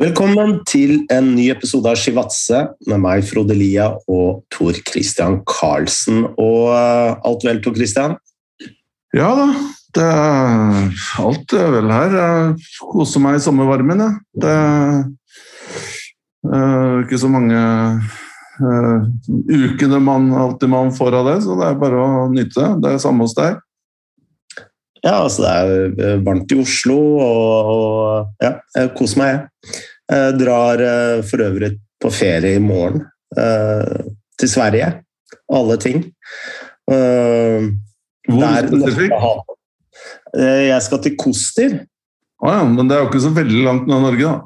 Velkommen til en ny episode av Skivatse med meg, Frode Lia og Tor Christian Karlsen. Og eh, alt vel, Tor Christian? Ja da, det er, alt er vel her. Jeg koser meg i sommervarmen. jeg. Det er ikke så mange uh, ukene man alltid man får av det, så det er bare å nyte det. Er samme hos deg. Ja, altså det er eh, varmt i Oslo, og, og ja, jeg koser meg, jeg. Jeg drar uh, for øvrig på ferie i morgen uh, til Sverige. Alle ting. Hvor spesifikt? Jeg skal til Koster. Ah, ja, men det er jo ikke så veldig langt unna Norge, da.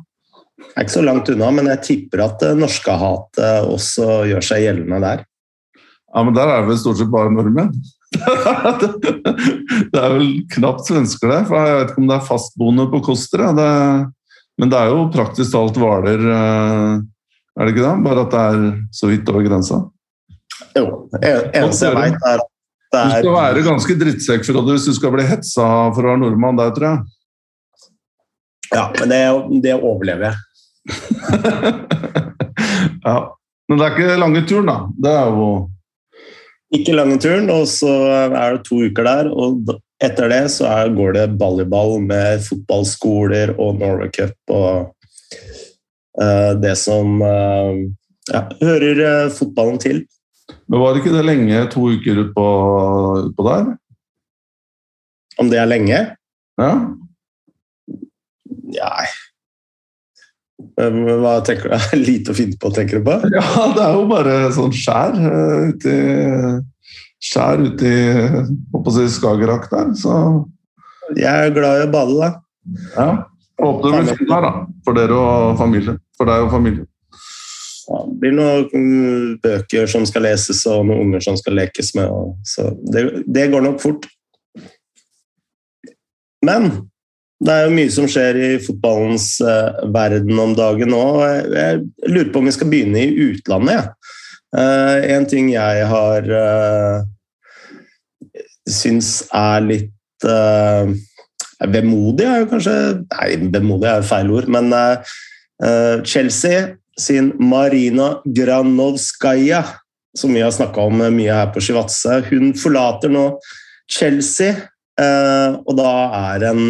Det er ikke så langt unna, men jeg tipper at norskehatet også gjør seg gjeldende der. Ja, men der er det vel stort sett bare nordmenn. det er vel knapt svensker der, for jeg vet ikke om det er fastboende på Koster. Ja. Det, men det er jo praktisk talt Hvaler, er det ikke det? Bare at det er så vidt over grensa. Jo, eneste jeg veit er at det er Du skal være ganske drittsekk for det hvis du skal bli hetsa for å være nordmann der, tror jeg. Ja, men det, det overlever jeg. ja. Men det er ikke lange turen, da. Det er jo Ikke lange turen, og så er det to uker der. Og etter det så går det volleyball med fotballskoler og Norway Cup og uh, det som uh, ja, hører uh, fotballen til. Men var det ikke det lenge, to uker utpå ut der? Om det er lenge? Ja. Nei Hva tenker du? Lite å finne på, tenker du på? Ja, det er jo bare sånn skjær uti Skjær ute i Skagerrak der, så Jeg er glad i å bade, da. Ja. Håper det blir fint her, da. For dere og familie. For deg og familie. Ja, det blir noen bøker som skal leses, og noen unger som skal lekes med. så det, det går nok fort. Men det er jo mye som skjer i fotballens uh, verden om dagen nå. Jeg, lurer på om vi skal begynne i utlandet. Ja. Uh, en ting jeg har uh, syns er litt uh, Vemodig er jo kanskje Nei, vemodig er jo feil ord, men Chelsea sin Marina Granovskaja, som vi har snakka om mye her på Shivatse, hun forlater nå Chelsea, og da er en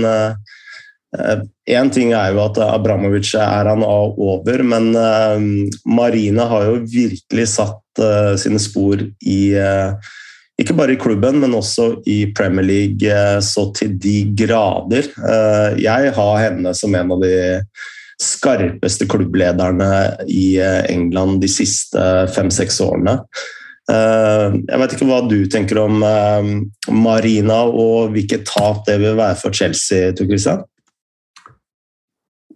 Én ting er jo at Abramovic er han over, men Marina har jo virkelig satt sine spor i ikke bare i klubben, men også i Premier League så til de grader. Jeg har henne som en av de skarpeste klubblederne i England de siste fem-seks årene. Jeg vet ikke hva du tenker om Marina og hvilket tap det vil være for Chelsea. Tor Christian?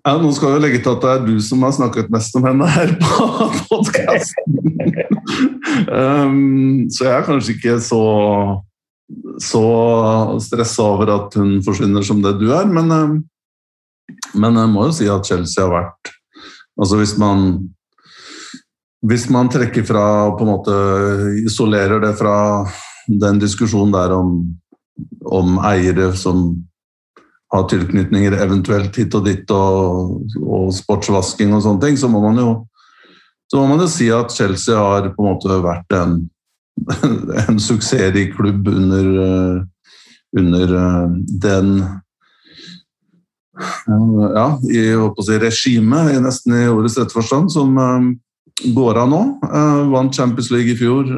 Ja, nå skal vi legge til at det er du som har snakket mest om henne her på podkasten. um, så jeg er kanskje ikke så, så stressa over at hun forsvinner som det du er, men, um, men jeg må jo si at Chelsea har vært Altså hvis man hvis man trekker fra på en måte isolerer det fra den diskusjonen der om, om eiere som har tilknytninger eventuelt hit og dit, og, og sportsvasking og sånne ting, så må man jo så må man jo si at Chelsea har på en måte vært en, en suksessrik klubb under, under den ja, i si, regimet, nesten i ordets rette forstand, som går av nå. Vant Champions League i fjor,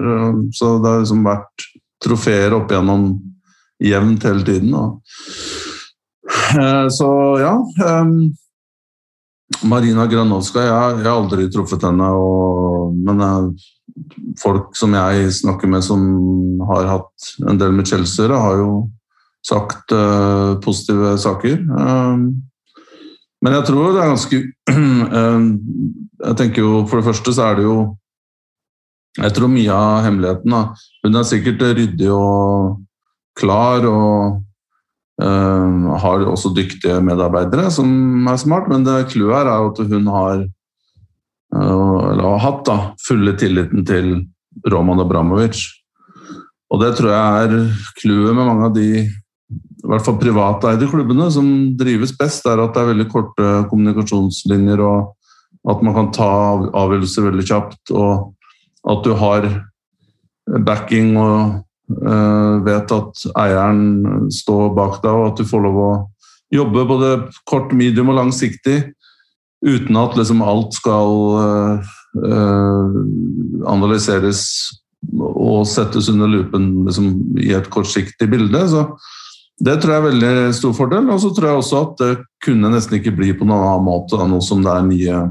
så det har liksom vært trofeer opp igjennom jevnt hele tiden. Og Eh, så ja. Um, Marina Granovska, jeg, jeg, har aldri truffet henne. Og, men uh, folk som jeg snakker med som har hatt en del med Chelsea, har jo sagt uh, positive saker. Um, men jeg tror det er ganske Jeg tenker jo For det første så er det jo Jeg tror mye av hemmeligheten da, Hun er sikkert ryddig og klar og Uh, har også dyktige medarbeidere som er smart, men det clouet her er at hun har, uh, har hatt da, fulle tilliten til Roman Abramovic. Og det tror jeg er clouet med mange av de i hvert fall privateide klubbene som drives best, er at det er veldig korte kommunikasjonslinjer, og at man kan ta avgjørelser veldig kjapt. Og at du har backing og vet at eieren står bak deg, og at du får lov å jobbe både kort, medium og langsiktig uten at liksom alt skal uh, uh, analyseres og settes under lupen liksom, i et kortsiktig bilde. Så det tror jeg er veldig stor fordel. Og så tror jeg også at det kunne nesten ikke bli på noen annen måte, da, nå som det er nye,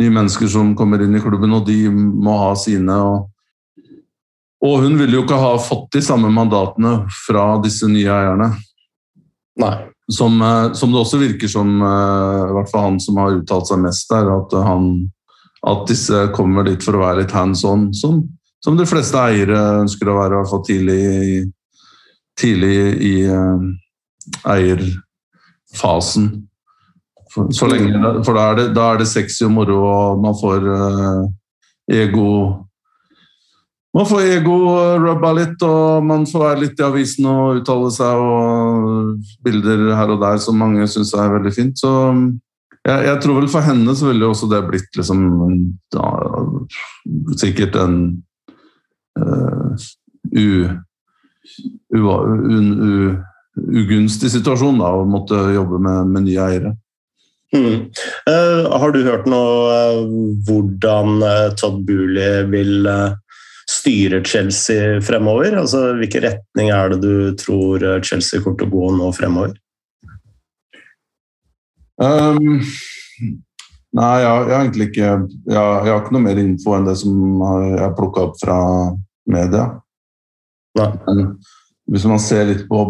nye, mennesker som kommer inn i klubben, og de må ha sine. Og, og hun ville jo ikke ha fått de samme mandatene fra disse nye eierne. Nei. Som, eh, som, det også virker som, eh, i hvert fall han som har uttalt seg mest der, at, han, at disse kommer dit for å være litt hands on, som, som de fleste eiere ønsker å være, i hvert fall tidlig, tidlig i uh, eierfasen. For, så lenge, for da er, det, da er det sexy og moro, og man får uh, ego man får ego rubba litt, og man får være litt i avisen og uttale seg, og bilder her og der som mange syns er veldig fint. Så jeg, jeg, tror vel for henne så ville også det blitt liksom ja, Sikkert en uh, u, u, un, ugunstig situasjon da, å måtte jobbe med, med nye eiere. Mm. Uh, har du hørt noe uh, hvordan Todd Booley vil styrer Chelsea fremover? Altså, hvilken retning er det du tror Chelsea kommer til å gå nå fremover? Um, nei, jeg, jeg, har egentlig ikke jeg, jeg, har ikke noe mer info enn det som jeg har plukka opp fra media. Men hvis man ser litt på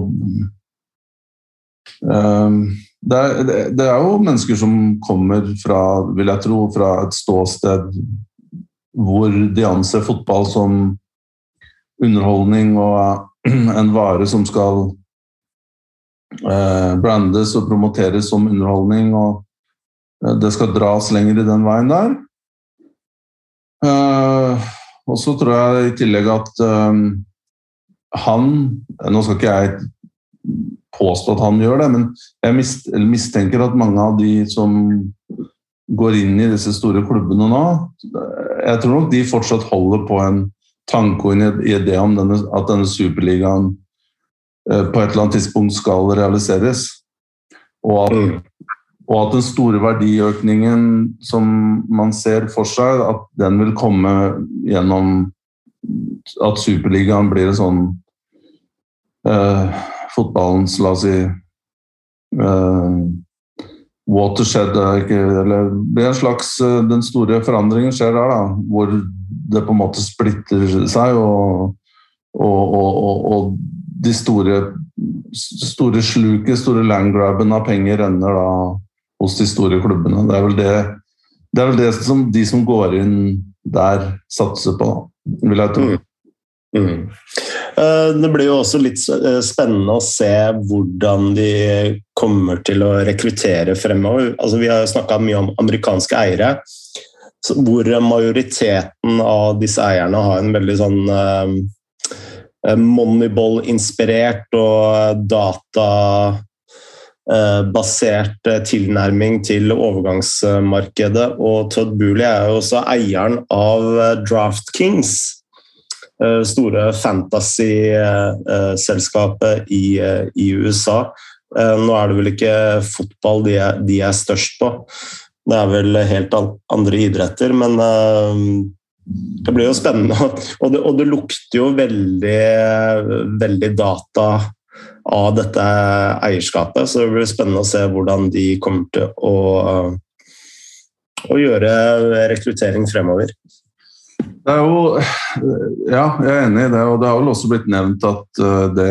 um, det, er, det, er, jo mennesker som kommer fra, vil jeg tro, fra et ståsted hvor de anser fotball som underholdning og en vare som skal eh, brandes og promoteres som underholdning, og eh, det skal dras lenger i den veien der. Eh, og så tror jeg i tillegg at han Nå skal ikke jeg påstå at han gjør det, men jeg mistenker at mange av de som går inn i disse store klubbene nå, jeg tror nok de fortsatt holder på en tanke og en idé om denne, at denne superligaen eh, på et eller annet tidspunkt skal realiseres. Og at, mm. og at, den store verdiøkningen som man ser for seg, at den vil komme gjennom at Superligaen blir en sånn eh, fotballens, la oss si uh, watershed eller Det er en slags eh, Den store forandringen skjer der, da, hvor det på en måte splitter seg, og, og, og, og de store, store sluket, store landgrabben av penger renner da hos de store klubbene. Det er vel det, det, er vel det som de som går inn der, satser på, vil jeg tro. Mm. Mm. Eh, det blir jo også litt eh, spennende å se hvordan de kommer til å rekruttere fremover. Altså, vi har snakka mye om amerikanske eiere, hvor majoriteten av disse eierne har en veldig sånn uh, Moneyball-inspirert og databasert tilnærming til overgangsmarkedet. Og Todd Booley er jo også eieren av Draft Kings Eh, store fantasy-selskapet i, eh, i, USA. Eh, nå er det vel ikke fotball de er, de er, størst på, det er vel helt andre idretter. Men det blir jo spennende. Og det, og det lukter jo veldig, veldig data av dette eierskapet, så det blir spennende å se hvordan de kommer til å, å gjøre rekruttering fremover. Det er jo Ja, jeg er enig i det. Og det har vel også blitt nevnt at eh, det,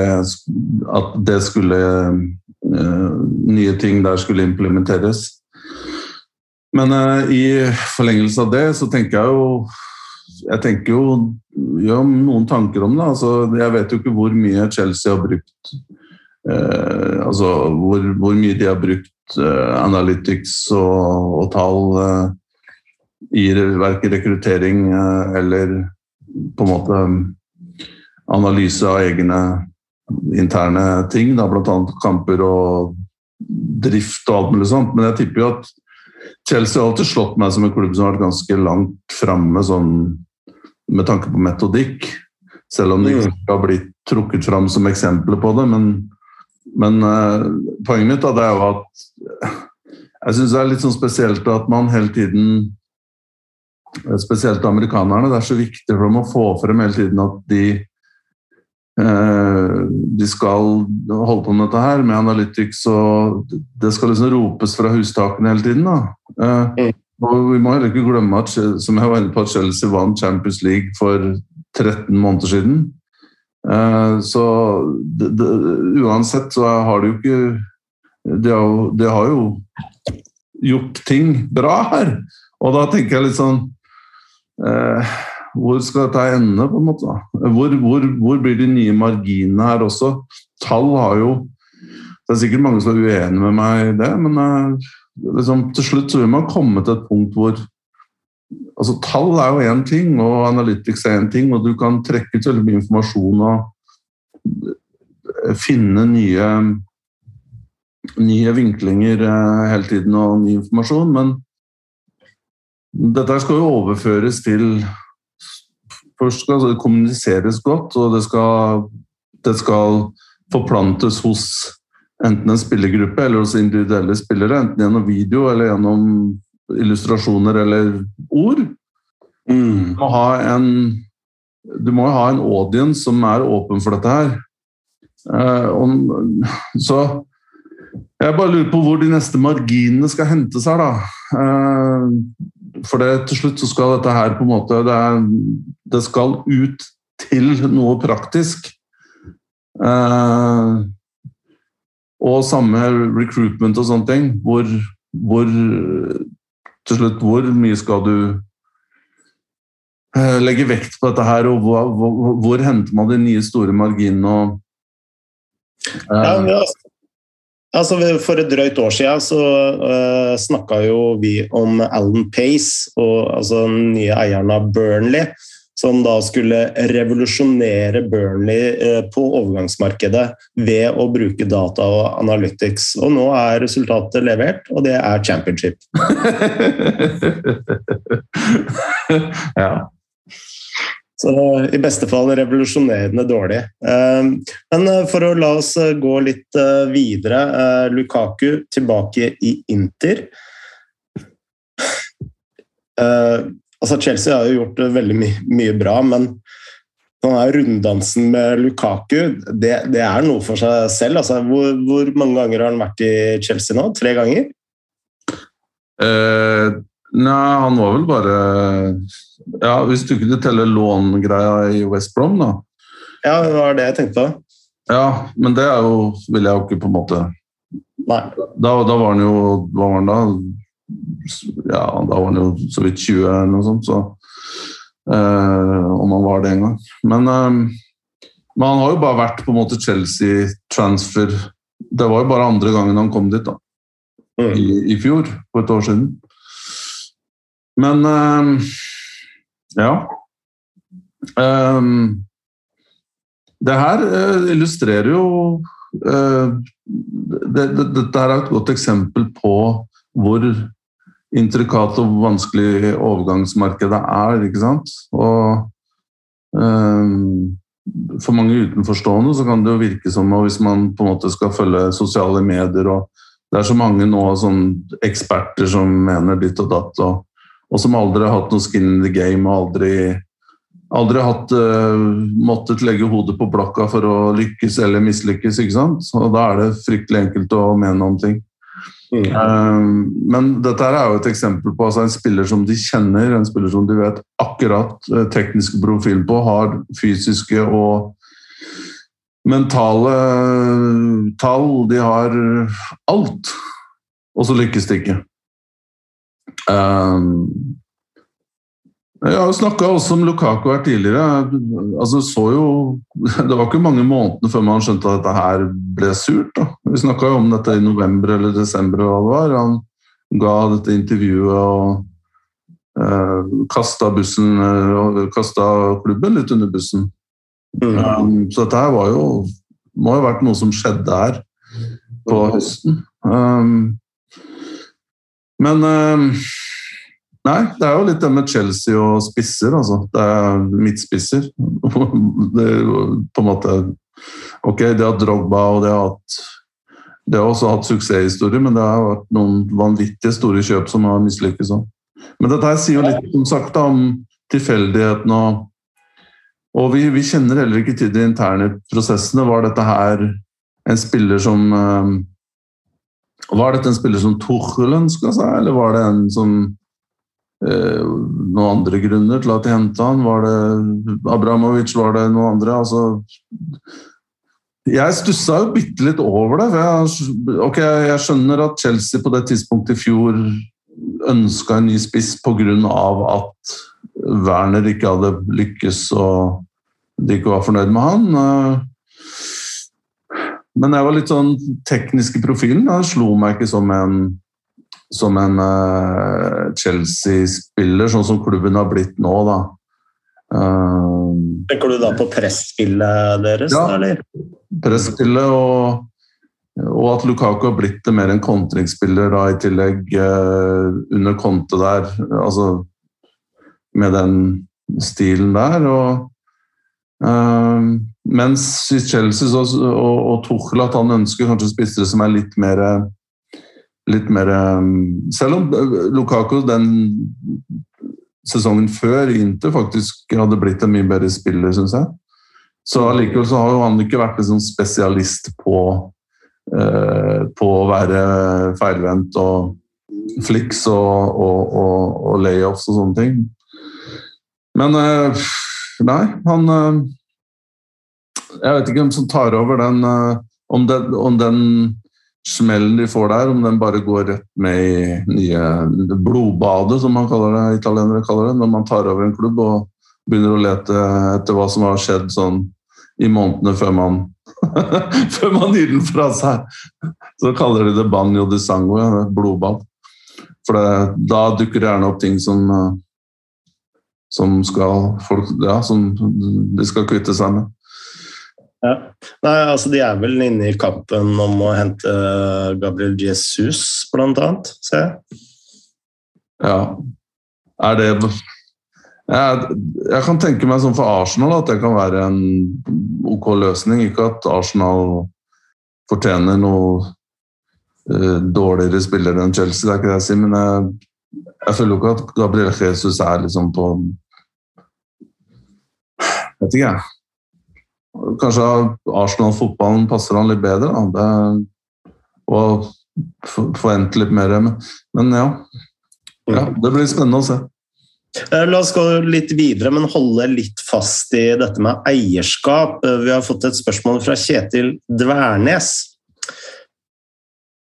at det skulle eh, Nye ting der skulle implementeres. Men uh, i forlengelse av det så tenker jeg jo Jeg tenker jo gjør noen tanker om det. Altså, jeg vet jo ikke hvor mye Chelsea har brukt eh, Altså hvor, hvor, mye de har brukt eh, analytics og, og tall i verken rekruttering eh, eller på en måte analyse av egne interne ting, bl.a. kamper og drift og alt mulig sånt. Men jeg tipper jo at Chelsea har alltid slått meg som en klubb som har vært ganske langt framme sånn, med tanke på metodikk. Selv om ikke mm. har blitt trukket fram som eksempler på det. Men, men uh, poenget mitt da, det er jo at jeg syns det er litt sånn spesielt at man hele tiden Spesielt amerikanerne. Det er så viktig for dem å få frem hele tiden at de Eh, de skal holde på med dette her, med Analytics, og det skal liksom ropes fra hustakene hele tiden. da. Eh. Og vi må heller ikke glemme at som jeg var inne på, at Chelsea vant Champions League for 13 måneder siden. Eh, så det, det, uansett så har de jo ikke de har, de har, jo gjort ting bra her. Og da tenker jeg litt sånn eh, hvor skal dette ende, på en måte? Hvor, hvor, hvor, blir de nye marginene her også? Tall har jo Det er sikkert mange som er uenige med meg i det, men eh, liksom, til slutt så vil man komme til et punkt hvor altså Tall er jo én ting, og analytics er én ting, og du kan trekke ut veldig mye informasjon og eh, finne nye, nye vinklinger eh, hele tiden og ny informasjon, men dette skal jo overføres til Først skal det kommuniseres godt, og det skal, det skal forplantes hos enten en spillergruppe eller hos individuelle spillere. Enten gjennom video eller gjennom illustrasjoner eller ord. Mm. Du, må ha en, du må ha en audience som er åpen for dette her. Og, så jeg bare lurer på hvor de neste marginene skal hentes her, da. For det, til slutt så skal dette her på en måte Det, det skal ut til noe praktisk. Eh, og samme recruitment og sånne ting. Hvor, hvor Til slutt, hvor mye skal du eh, legge vekt på dette her, og hvor, hvor, hvor henter man de nye store marginene? og eh, ja, Altså, for et drøyt år siden så uh, eh, snakka jo vi om Alan Pace, og, altså den nye eieren av Burnley, som da skulle revolusjonere Burnley uh, på overgangsmarkedet ved å bruke data og analytics. Og nå er resultatet levert, og det er championship. ja. Så i beste fall revolusjonerende dårlig. Ehm, men eh, for å la oss eh, gå litt eh, videre. Lukaku tilbake i Inter. Altså Chelsea har jo gjort veldig my mye bra, men denne runddansen med Lukaku, det, det, er noe for seg selv. Altså, hvor, hvor, mange ganger har han vært i Chelsea nå? Tre ganger? Uh, nei, han var vel bare ja, Hvis du ikke teller långreia i West Brom, da. Ja, det var det jeg tenkte på. Ja, men det er jo vil jeg jo ikke på en måte Nei. Da, da var han jo Hva var han da? Ja, da var han jo så vidt 20 eller noe sånt, så eh, Om han var det en gang. Men, eh, men han har jo bare vært på en måte Chelsea-transfer Det var jo bare andre gangen han kom dit, da. Mm. I, I, fjor, for et år siden. Men eh, ja. Um, det her uh, illustrerer jo det, Dette er et godt eksempel på hvor intrikat og vanskelig overgangsmarkedet er. ikke sant? Og um, for mange utenforstående så kan det jo virke som hvis man på en måte skal følge sosiale medier og Det er så mange nå sånn eksperter som mener ditt og datt. og og som aldri har hatt noe skin in the game og aldri, aldri hatt uh, måttet legge hodet på blokka for å lykkes eller mislykkes. ikke sant? Så da er det fryktelig enkelt å mene om ting. Mm. Um, men dette er jo et eksempel på altså, en spiller som de kjenner, en spiller som de vet akkurat uh, teknisk profil på, har fysiske og mentale tall. De har alt, og så lykkes det ikke. Um, jeg har snakka også om Lukaku her tidligere. Altså, så jo, det var ikke mange månedene før man skjønte at dette her ble surt. Da. Vi snakka jo om dette i november eller desember. det var. Han ga dette intervjuet og eh, kasta bussen og kasta klubben litt under bussen. Mm. Um, så dette her var jo må ha vært noe som skjedde her på høsten. Um, men um, Nei, det er jo litt det med Chelsea og spisser, altså. Det er midtspisser. Det er på en måte Ok, de har Drogba, og de har hatt de har også hatt suksesshistorier, men det har vært noen vanvittige store kjøp som har mislykkes òg. Men dette her sier jo litt som sagt, om tilfeldighetene og Og vi, vi, kjenner heller ikke til de interne prosessene. Var dette her en spiller som um, Var dette en spiller som Tuchel ønska seg, eller var det en som eh, noen andre grunner til at de henta han? Var det Abramovic, var det noen andre? Altså jeg stussa jo bitte litt over det. Jeg, ok, jeg skjønner at Chelsea på det tidspunktet i fjor ønska en ny spiss pga. at Werner ikke hadde lykkes og de ikke var fornøyd med han. Men jeg var litt sånn teknisk i profilen. Jeg slo meg ikke som en, som en uh, Chelsea-spiller, sånn som klubben har blitt nå. da. Uh, Tenker du da på presspillet deres? Ja, eller? presspillet og, og, at Lukaku har blitt det mer en kontringsspiller da, i tillegg uh, under kontet der. Altså med den stilen der. og mens i Chelsea så, og, og Tuchel at han ønsker kanskje spissere som er litt mer litt mer Selv om Lukaku den sesongen før Inter faktisk hadde blitt en mye bedre spiller, syns jeg. Så allikevel så har han ikke vært liksom spesialist på, eh, på å være feilvendt og fliks og, og, og, og, layoffs og sånne ting. Men eh, nei, han eh, Jeg vet ikke hvem som tar over den eh, om, den, om den smellen de får der, om den bare går rett med i nye blodbadet, som man kaller det, italienere kaller det, når man tar over en klubb og begynner å lete etter hva som har skjedd sånn i månedene før man før man gir den fra seg. Så kaller de det banjo di sangue, blodbad. For det, da dukker det gjerne opp ting som som skal folk, ja, som de skal kvitte seg med. Ja. Nei, altså De er vel inne i kampen om å hente Gabriel Jesus, blant annet, ser jeg. Ja. Er det jeg, jeg, kan tenke meg sånn for Arsenal at det kan være en ok løsning. Ikke at Arsenal fortjener noe uh, dårligere spillere enn Chelsea, det er ikke det jeg sier, men jeg, jeg føler jo ikke at Gabriel Jesus er liksom på Vet ikke, jeg. Kanskje Arsenal-fotballen passer han litt bedre. Da. Det, og forvente litt mer. Men ja. ja. Det blir spennende å se. Eh, la oss gå litt videre, men holde litt fast i dette med eierskap. Eh, vi har fått et spørsmål fra Kjetil Dværnes.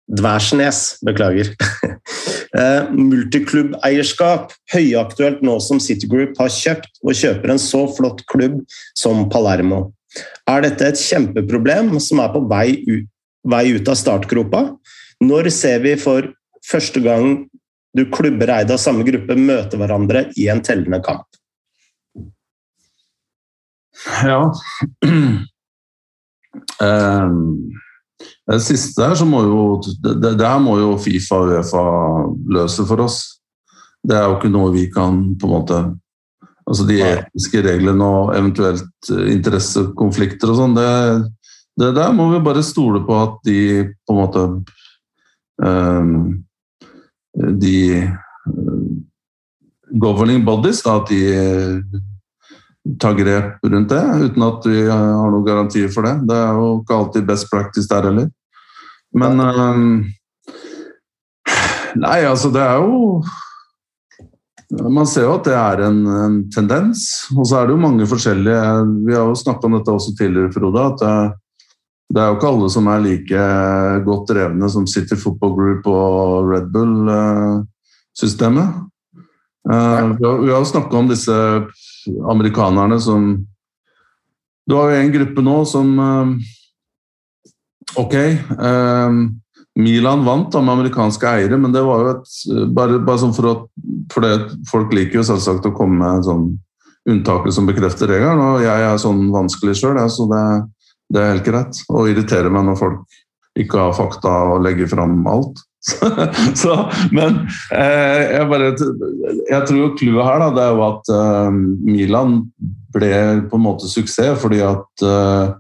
Dværsnes, beklager. Eh, multiklubbeierskap, høyaktuelt nå som City Group har kjøpt og kjøper en så flott klubb som Palermo. Er dette et kjempeproblem som er på vei ut, vei ut av startgropa? Når ser vi for første gang du klubber eid av samme gruppe møter hverandre i en tellende kamp? Ja um, Det siste her så må jo det, det her må jo Fifa og Uefa løse for oss. Det er jo ikke noe vi kan på en måte Altså de etiske reglene og eventuelt interessekonflikter og sånn, det, det, der må vi bare stole på at de på en måte um, De uh, governing bodies, da, at de tar grep rundt det, uten at vi har noen garantier for det. Det er jo ikke alltid best practice der heller. Men um, Nei, altså det er jo man ser jo at det er en, en, tendens. Og så er det jo mange forskjellige Vi har jo snakka om dette også tidligere, Frode. at det, det, er jo ikke alle som er like godt drevne som City Football Group og Red Bull-systemet. Uh, vi har, jo snakka om disse amerikanerne som Du har jo en gruppe nå som uh, Ok. Uh, Milan vant da med amerikanske eiere, men det var jo et Bare, bare sånn for, å, for det, folk liker jo selvsagt å komme med sånn unntaket som bekrefter regelen, og jeg er sånn vanskelig sjøl, så det, Det er helt greit. Og irriterer meg når folk ikke har fakta og legger fram alt. så, men eh, jeg, bare, jeg tror clouet her da, det er jo at eh, Milan ble på en måte suksess fordi at eh,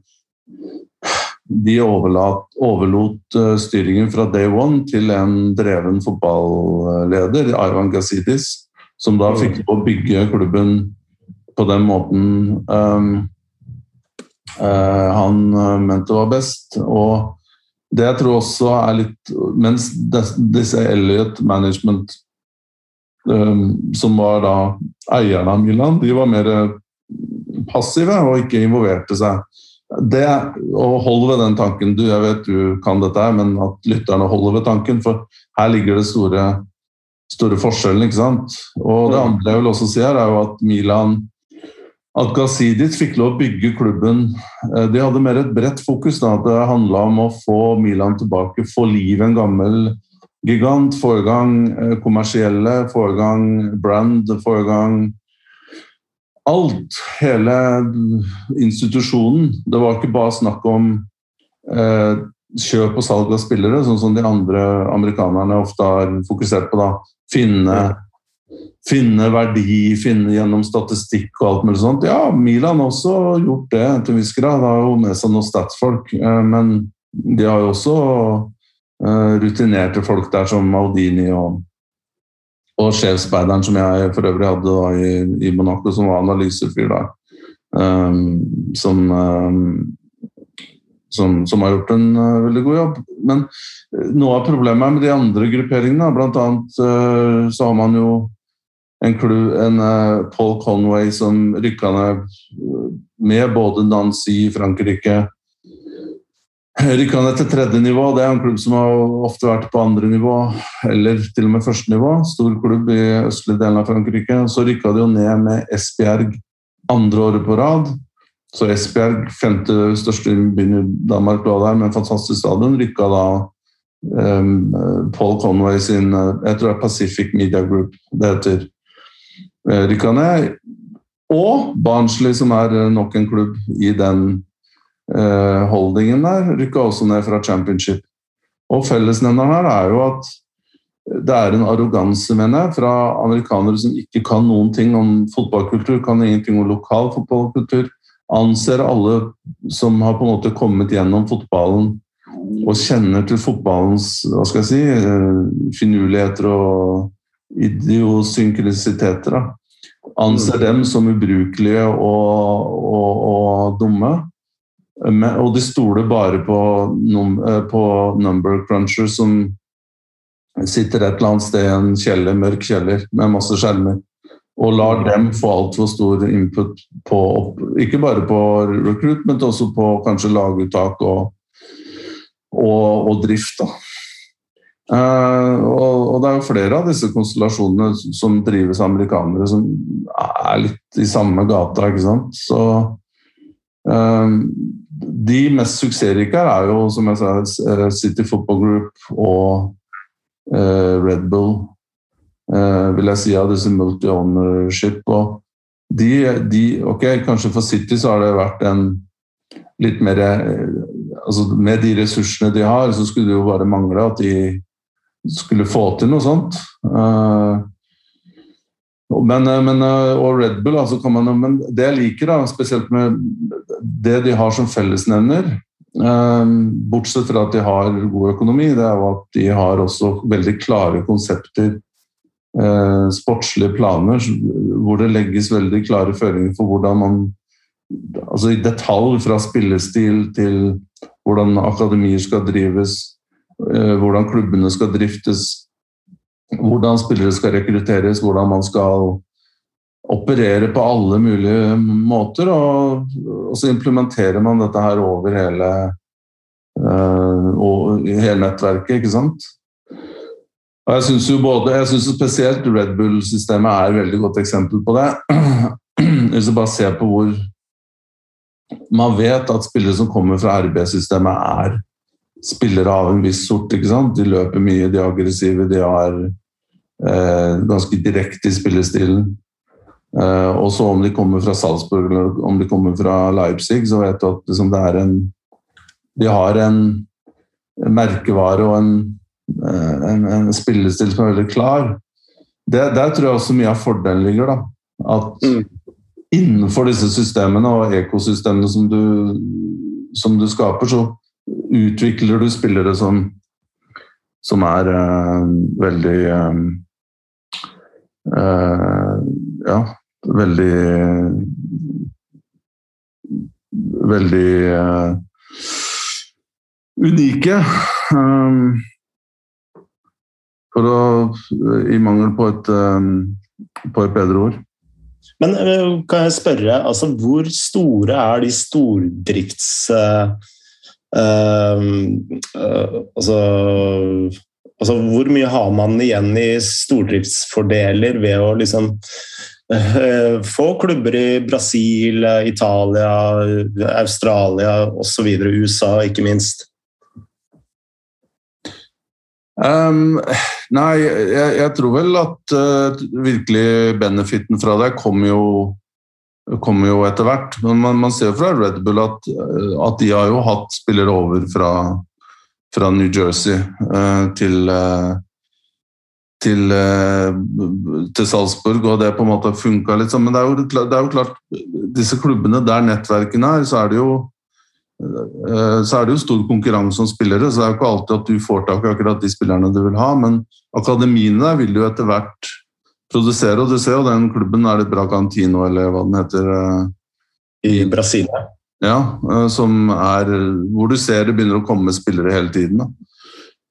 de overlat, overlot styringen fra day one til en dreven fotballeder, Ivan Gazidis, som da fikk å bygge klubben på den måten um, uh, han mente var best. Og det jeg tror også er litt Mens disse Elliot Management, um, som var da eierne av Milan, de var mer passive og ikke involverte seg. Det, og Hold ved den tanken. Du, jeg vet du kan dette, her, men at lytterne holder ved tanken. For her ligger det store, store forskjellen. ikke sant? Og det andre jeg vil også si her, er jo at Milan at Gazidis fikk lov å bygge klubben eh, De hadde mer et bredt fokus. Da. Det handla om å få Milan tilbake, få liv en gammel gigant. Få i gang eh, kommersielle, få i gang brand, få i gang alt. Hele institusjonen. Det var ikke bare snakk om eh, kjøp og salg av spillere, sånn som de andre amerikanerne ofte har fokusert på. da. Finne finne verdi, finne gjennom statistikk og alt mulig sånt. Ja, Milan har også gjort det til en viss grad. Har jo med seg noen statsfolk. Eh, men de har jo også eh, rutinerte folk der som Maldini og, og sjefsspeideren som jeg for øvrig hadde da, i, i, Monaco, som var analysefyr der. Um, som, um, som, som, har gjort en uh, veldig god jobb. Men noe av problemet med de andre grupperingene, bl.a. Uh, så har man jo en, en uh, Paul Conway som rykka ned med både Nancy i Frankrike. Rykka ned til tredje nivå. Det er en klubb som har ofte vært på andre nivå, eller til og med første nivå. Stor klubb i østlige delen av Frankrike. Så rykka de jo ned med Esbjerg andre året på rad. Så Esbjerg, femte største byen i Danmark, lå der med en fantastisk stadion. Rykka da um, Paul Conway sin Jeg tror det er Pacific Media Group det heter. Eh, rykka ned. Og Barnsley, som er eh, nok en klubb i den uh, holdingen der, rykka også ned fra championship. Og fellesnevneren her er jo at det er en arroganse, mener jeg, fra amerikanere som ikke kan noen ting om fotballkultur, kan ingenting om lokal fotballkultur. Anser alle som har på en måte kommet gjennom fotballen og kjenner til fotballens hva skal jeg si, finurligheter og idiosynkrisiteter. Anser mm. dem som ubrukelige og, og, og dumme. og de stoler bare på, num, eh, på number cruncher som sitter et eller annet sted i en kjeller, mørk kjeller med masse skjermer. Og lar mm. dem få altfor stor input på Ikke bare på recruitment, men også på kanskje laguttak og, og, og drift. da. Uh, og, det er jo flere av disse konstellasjonene som drives av amerikanere, som er litt i samme gata, ikke sant. Så uh, de mest suksessrike er jo, som jeg sa, eh, City Football Group og Red Bull, vil jeg si, av disse multi-ownership. Og de, de, Ok, kanskje for City så har det vært en litt mer altså Med de ressursene de har, så skulle det jo bare mangle at de skulle få til noe sånt. Eh, men, eh, men, eh, og Red Bull, altså man, men det jeg liker, da, spesielt med det de har som fellesnevner, bortsett fra at de har god økonomi, det er jo at de har også veldig klare konsepter, sportslige planer, hvor det legges veldig klare føringer for hvordan man Altså i detalj fra spillestil til hvordan akademier skal drives, hvordan klubbene skal driftes, hvordan spillere skal rekrutteres, hvordan man skal operere på alle mulige måter. Og, og så implementerer man dette her over hele, uh, hele nettverket, ikke sant. Og jeg syns jo både, jeg synes spesielt Red Bull-systemet er et veldig godt eksempel på det. Hvis du bare ser på hvor man vet at spillere som kommer fra RB-systemet, er spillere av en viss sort. ikke sant? De løper mye, de er aggressive, de er eh, ganske direkte i spillestilen. Eh, og så om de kommer fra Salzburg eller om de kommer fra Leipzig, så vet du at liksom, det er en de har en merkevare og en, en, en spillestil som er veldig klar. Det, der tror jeg også mye av fordelen ligger. da. At mm. innenfor disse systemene og ekosystemene som du, som du skaper, så utvikler du spillere som, som er uh, veldig uh, uh, Ja, veldig Veldig unike. Um, for å I mangel på et, på et bedre ord. Men kan jeg spørre, altså, hvor store er de stordrifts... Uh, uh, altså, altså, hvor mye har man igjen i stordriftsfordeler ved å liksom uh, få klubber i Brasil, Italia, Australia osv., USA ikke minst? Um, nei, jeg, jeg, tror vel at uh, virkelig benefiten fra det kommer jo, kommer jo etter hvert. Men man, man ser fra Red Bull at, uh, at, de har jo hatt spillere over fra, fra New Jersey eh, til til, til, Salzburg, og det på en måte funka litt sånn. Men det er, jo, det er jo klart, disse klubbene der nettverkene er, så er det jo Eh, så er det jo stor konkurranse om spillere, så det er jo ikke alltid at du får tak i akkurat de spillerne du vil ha. Men akademiene vil jo etter hvert produsere, og du ser jo den klubben er det Bragantino, eller hva den heter. Eh, I Brasil? Ja, eh, som er hvor du ser det begynner å komme spillere hele tiden. Da.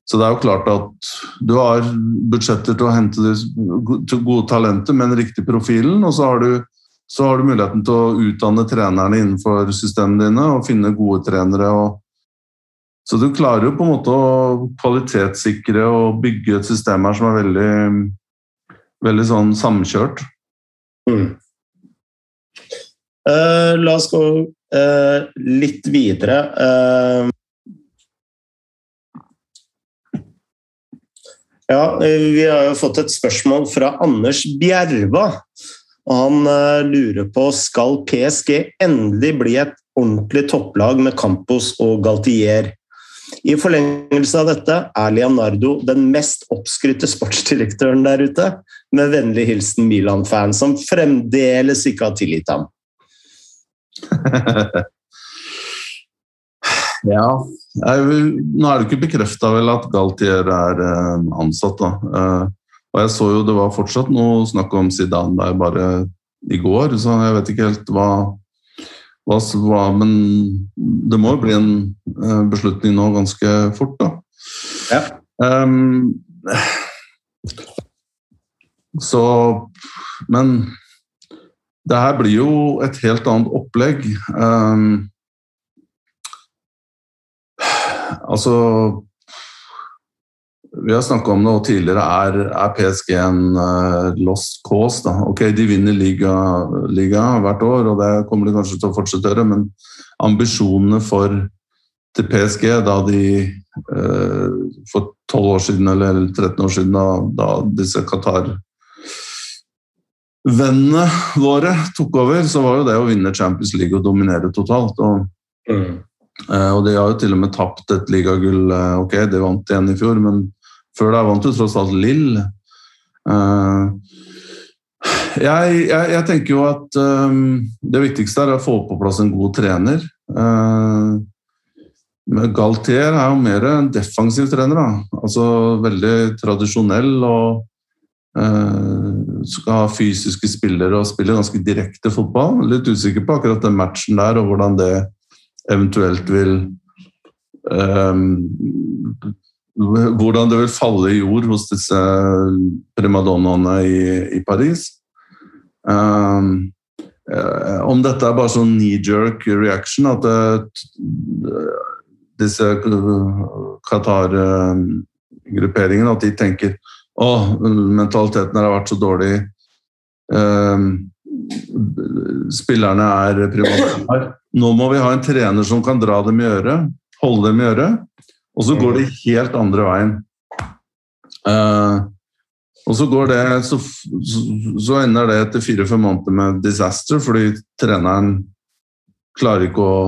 Så det er jo klart at du har budsjetter til å hente til gode talenter med den riktige profilen, og så har du så har du muligheten til å utdanne trenerne innenfor systemene dine og finne gode trenere. så du klarer jo på en måte å kvalitetssikre og bygge et system her som er veldig, veldig sånn samkjørt. Mm. Uh, la oss gå uh, litt videre. Uh, ja, vi har jo fått et spørsmål fra Anders Bjerva. Og han lurer på skal PSG endelig bli et ordentlig topplag med Campos og Galtier. I forlengelse av dette er Leonardo den mest oppskrytte sportsdirektøren der ute. Med vennlig hilsen Milan-fan, som fremdeles ikke har tilgitt ham. ja Nå er det ikke bekrefta at Galtier er uh, ansatt. da. Uh, og jeg så jo det var fortsatt noe snakk om Zidane der bare i går, så jeg vet ikke helt hva, hva, Men det må jo bli en eh, beslutning nå ganske fort, da. Ja. Um, så Men det her blir jo et helt annet opplegg. Um, altså vi har snakka om det tidligere. Er, er PSG en uh, lost cause? Da? Ok, De vinner liga, liga, hvert år, og det kommer de kanskje til å fortsette å gjøre, men ambisjonene for til PSG da de uh, for 12 år siden eller 13 år siden, da, da disse Qatar Vennene våre tok over, så var jo det å vinne Champions League og dominere totalt. Og, mm. uh, og de har jo til og med tapt et ligagull. Ok, de vant igjen i fjor, men før der vant du tross alt Lill. Uh, jeg, jeg, jeg, tenker jo at um, det viktigste er å få på plass en god trener. Uh, Galtier er jo mer en defensiv trener. Da. Altså veldig tradisjonell og uh, skal ha fysiske spillere og spille ganske direkte fotball. Litt usikker på akkurat den matchen der og hvordan det eventuelt vil um, hvordan det vil falle i jord hos disse primadonnaene i, i Paris. Um, uh, om dette er bare sånn knee-jerk reaction, at det, disse Qatar-grupperingene at de tenker å, mentaliteten har vært så dårlig. Um, spillerne er private. Nå må vi ha en trener som kan dra dem i øret, holde dem i øret. Og så går det helt andre veien. Uh, og så går det så, så ender det etter fire-fem måneder med disaster, fordi treneren klarer ikke å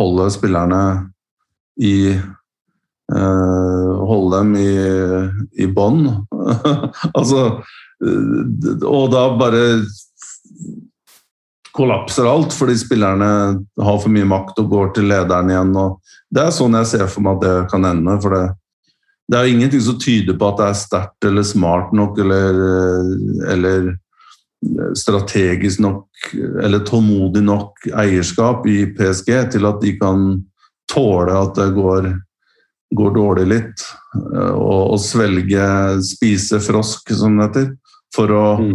holde spillerne i Holde dem i, i bånd. altså Og da bare kollapser alt fordi spillerne har for mye makt og går til lederen igjen. det er sånn jeg ser for meg at det kan ende. for det det er ingenting som tyder på at det er sterkt eller smart nok eller, eller, strategisk nok eller tålmodig nok eierskap i PSG til at de kan tåle at det går, går dårlig litt. Og, og, svelge, spise frosk, som det heter, for å mm.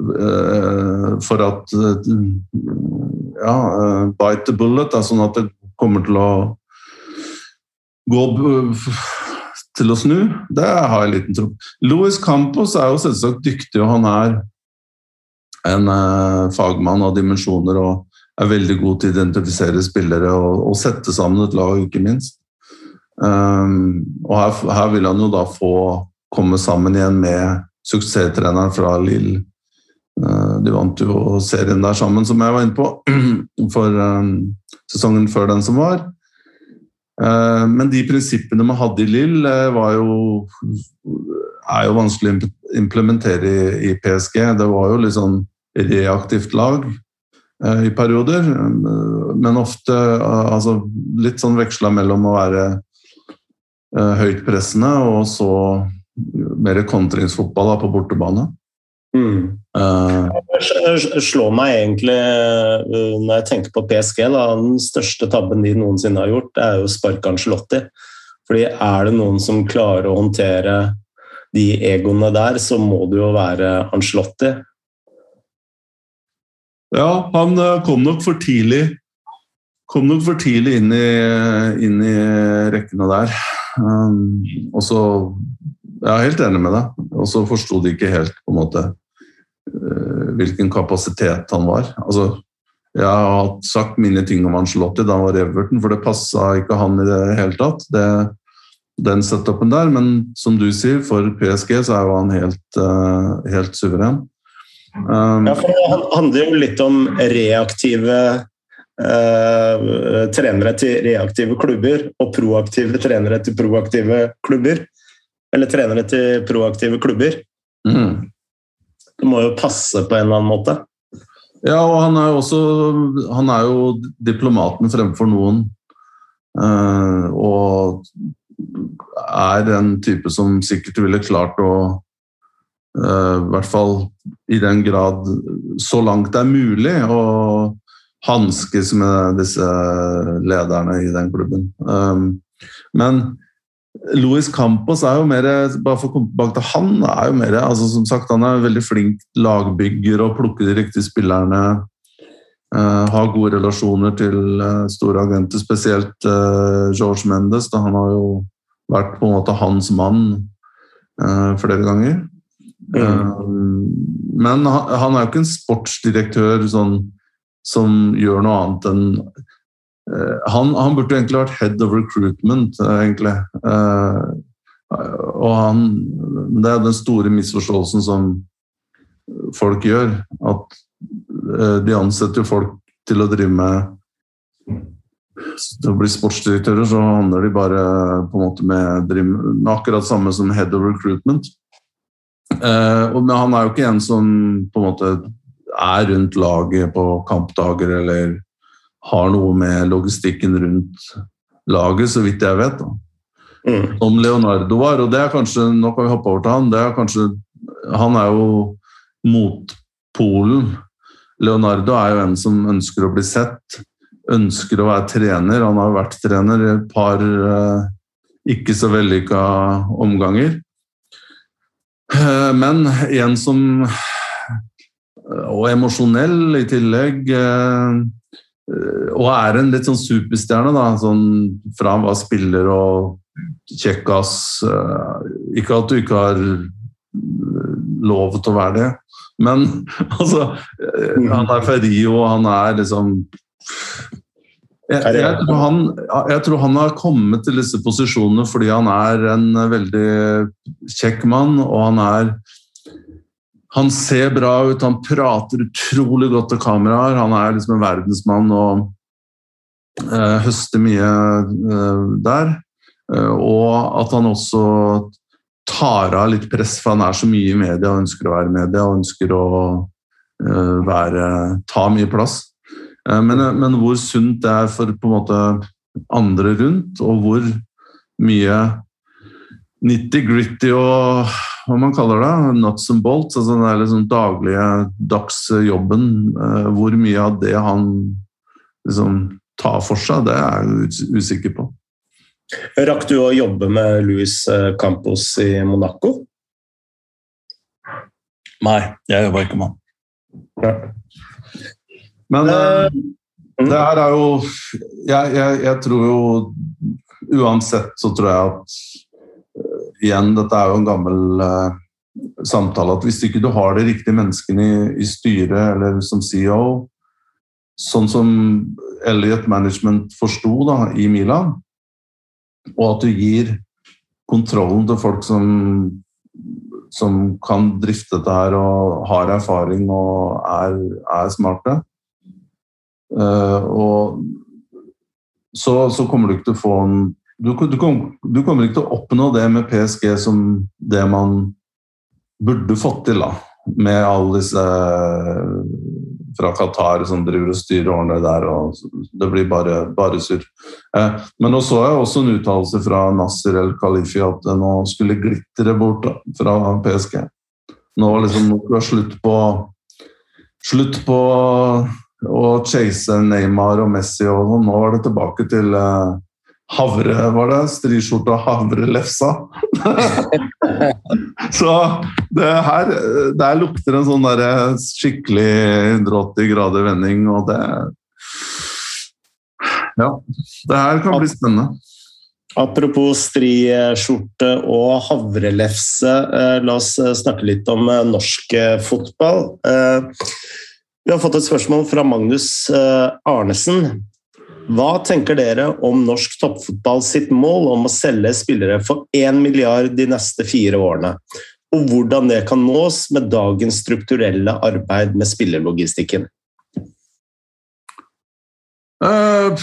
Uh, For at uh, Ja, uh, bite the bullet, da, sånn at det kommer til å gå til å snu, det har jeg liten tro Louis Campos er jo selvsagt dyktig, og han er en eh, fagmann av dimensjoner og er veldig god til å identifisere spillere og, og sette sammen et lag, ikke minst. Um, og her, her, vil han jo da få komme sammen igjen med suksesstreneren fra Lille. Uh, de vant jo serien der sammen, som jeg var inne på, for um, sesongen før den som var. Eh, men de prinsippene man hadde i Lill, var jo, er jo vanskelig å implementere i, PSG. Det var jo litt sånn reaktivt lag eh, i perioder, men ofte altså, litt sånn veksla mellom å være høytpressende og så mer kontringsfotball på bortebane. Mm. Det slår meg egentlig uh, når jeg tenker på PSG. Da, den største tabben de noensinne har gjort, er jo sparke Ancelotti. Fordi er det noen som klarer å håndtere de egoene der, så må det jo være Ancelotti. Ja, han uh, kom nok for tidlig kom nok for tidlig inn i, inn i rekkene der. Um, og så Jeg er helt enig med deg. Og så forsto de ikke helt på en måte Eh, hvilken kapasitet han var. Altså, jeg har sagt mine ting om Angelotti da han var i Everton, for det passa ikke han i det hele tatt. Det, den setupen der, Men som du sier, for PSG så er jo han helt, uh, helt suveren. Um, ja, for Det handler jo litt om reaktive uh, trenere til reaktive klubber og proaktive trenere til proaktive klubber. Eller trenere til proaktive klubber. Mm. Det må jo passe på en eller annen måte. Ja, og han er jo også Han er jo diplomaten fremfor noen. Uh, og er en type som sikkert ville klart å uh, I hvert fall i den grad Så langt det er mulig å hanskes med disse lederne i den klubben. Um, men Louis Campos er jo mer bare for å komme tilbake til han, er jo mer, altså som sagt, han er veldig flink lagbygger og plukker de riktige spillerne. Uh, har gode relasjoner til uh, store agenter, spesielt uh, George Mendes. Da han har jo vært på en måte hans mann flere ganger. Mm. men han, han, er jo ikke en sportsdirektør sånn, som gjør noe annet enn Eh, han, han, burde egentlig vært head of recruitment, eh, egentlig. Eh, og han Det er den store misforståelsen som folk gjør. At de ansetter jo folk til å drive med til å bli sportsdirektører, så handler de bare på en måte med, med akkurat samme som head of recruitment. men han er jo ikke en som på en måte er rundt laget på kampdager eller har noe med logistikken rundt laget, så vidt jeg vet. Mm. Om Leonardo var, og det er kanskje Nå kan vi hoppe over til han. det er kanskje, Han er jo motpolen. Leonardo er jo en som ønsker å bli sett, ønsker å være trener. Han har vært trener i et par eh, ikke så vellykka omganger. Eh, men en som Og emosjonell i tillegg. Eh, og er en litt sånn superstjerne, da. Sånn, fra han var spiller og kjekkas. Eh, ikke at du ikke har eh, lov til å være det, men altså Han er Ferrio, og han er liksom jeg, jeg, tror han, jeg, tror han, har kommet til disse posisjonene fordi han er en veldig kjekk mann, og han er han ser bra ut, han prater utrolig godt til kameraer. Han er liksom en verdensmann og eh, høster mye eh, der. Eh, og at han også tar av litt press, for han er så mye i media og ønsker å være i media og ønsker å eh, være, ta mye plass. Eh, men, men, hvor sunt det er for på en måte andre rundt, og hvor mye nitty-gritty og hva man kaller det, nuts and bolts, altså den liksom daglige dagsjobben, hvor mye av det han liksom tar for seg, det er jeg usikker på. Rakk du å jobbe med Louis eh, Campos i Monaco? Nei, jeg jobba ikke med han. Ja. Men uh, det her er jo jeg, jeg, jeg, tror jo Uansett så tror jeg at Igjen, dette er jo en gammel uh, samtale at hvis ikke du har de riktige menneskene i, i styret eller som CEO, sånn som Elliot Management forsto i Milan, og at du gir kontrollen til folk som, som kan drifte dette her og har erfaring og er, er smarte. Uh, og så, så, kommer du ikke til å få en du, du, kom, du, kommer ikke til å oppnå det med PSG som det man burde fått til, da. Med alle disse fra Qatar som driver og styrer årene der. og Det blir bare, bare surr. Eh, men nå så jeg også en uttalelse fra Nasser El Khalifi at det nå skulle glitre bort da, fra PSG. Nå var liksom det slutt på Slutt på å chase Neymar og Messi og sånn. Nå var det tilbake til eh, havre, var det? Striskjorta havrelefsa. så det her Der lukter en sånn der skikkelig 180 grader vending, og det Ja. Det her kan bli spennende. Apropos striskjorte og havrelefse, eh, la oss eh, snakke litt om eh, norsk fotball. Vi har fått et spørsmål fra Magnus Arnesen. Hva tenker dere om norsk toppfotball sitt mål om å selge spillere for 1 milliard de neste fire årene? Og hvordan det kan nås med dagens strukturelle arbeid med spillerlogistikken? Uh,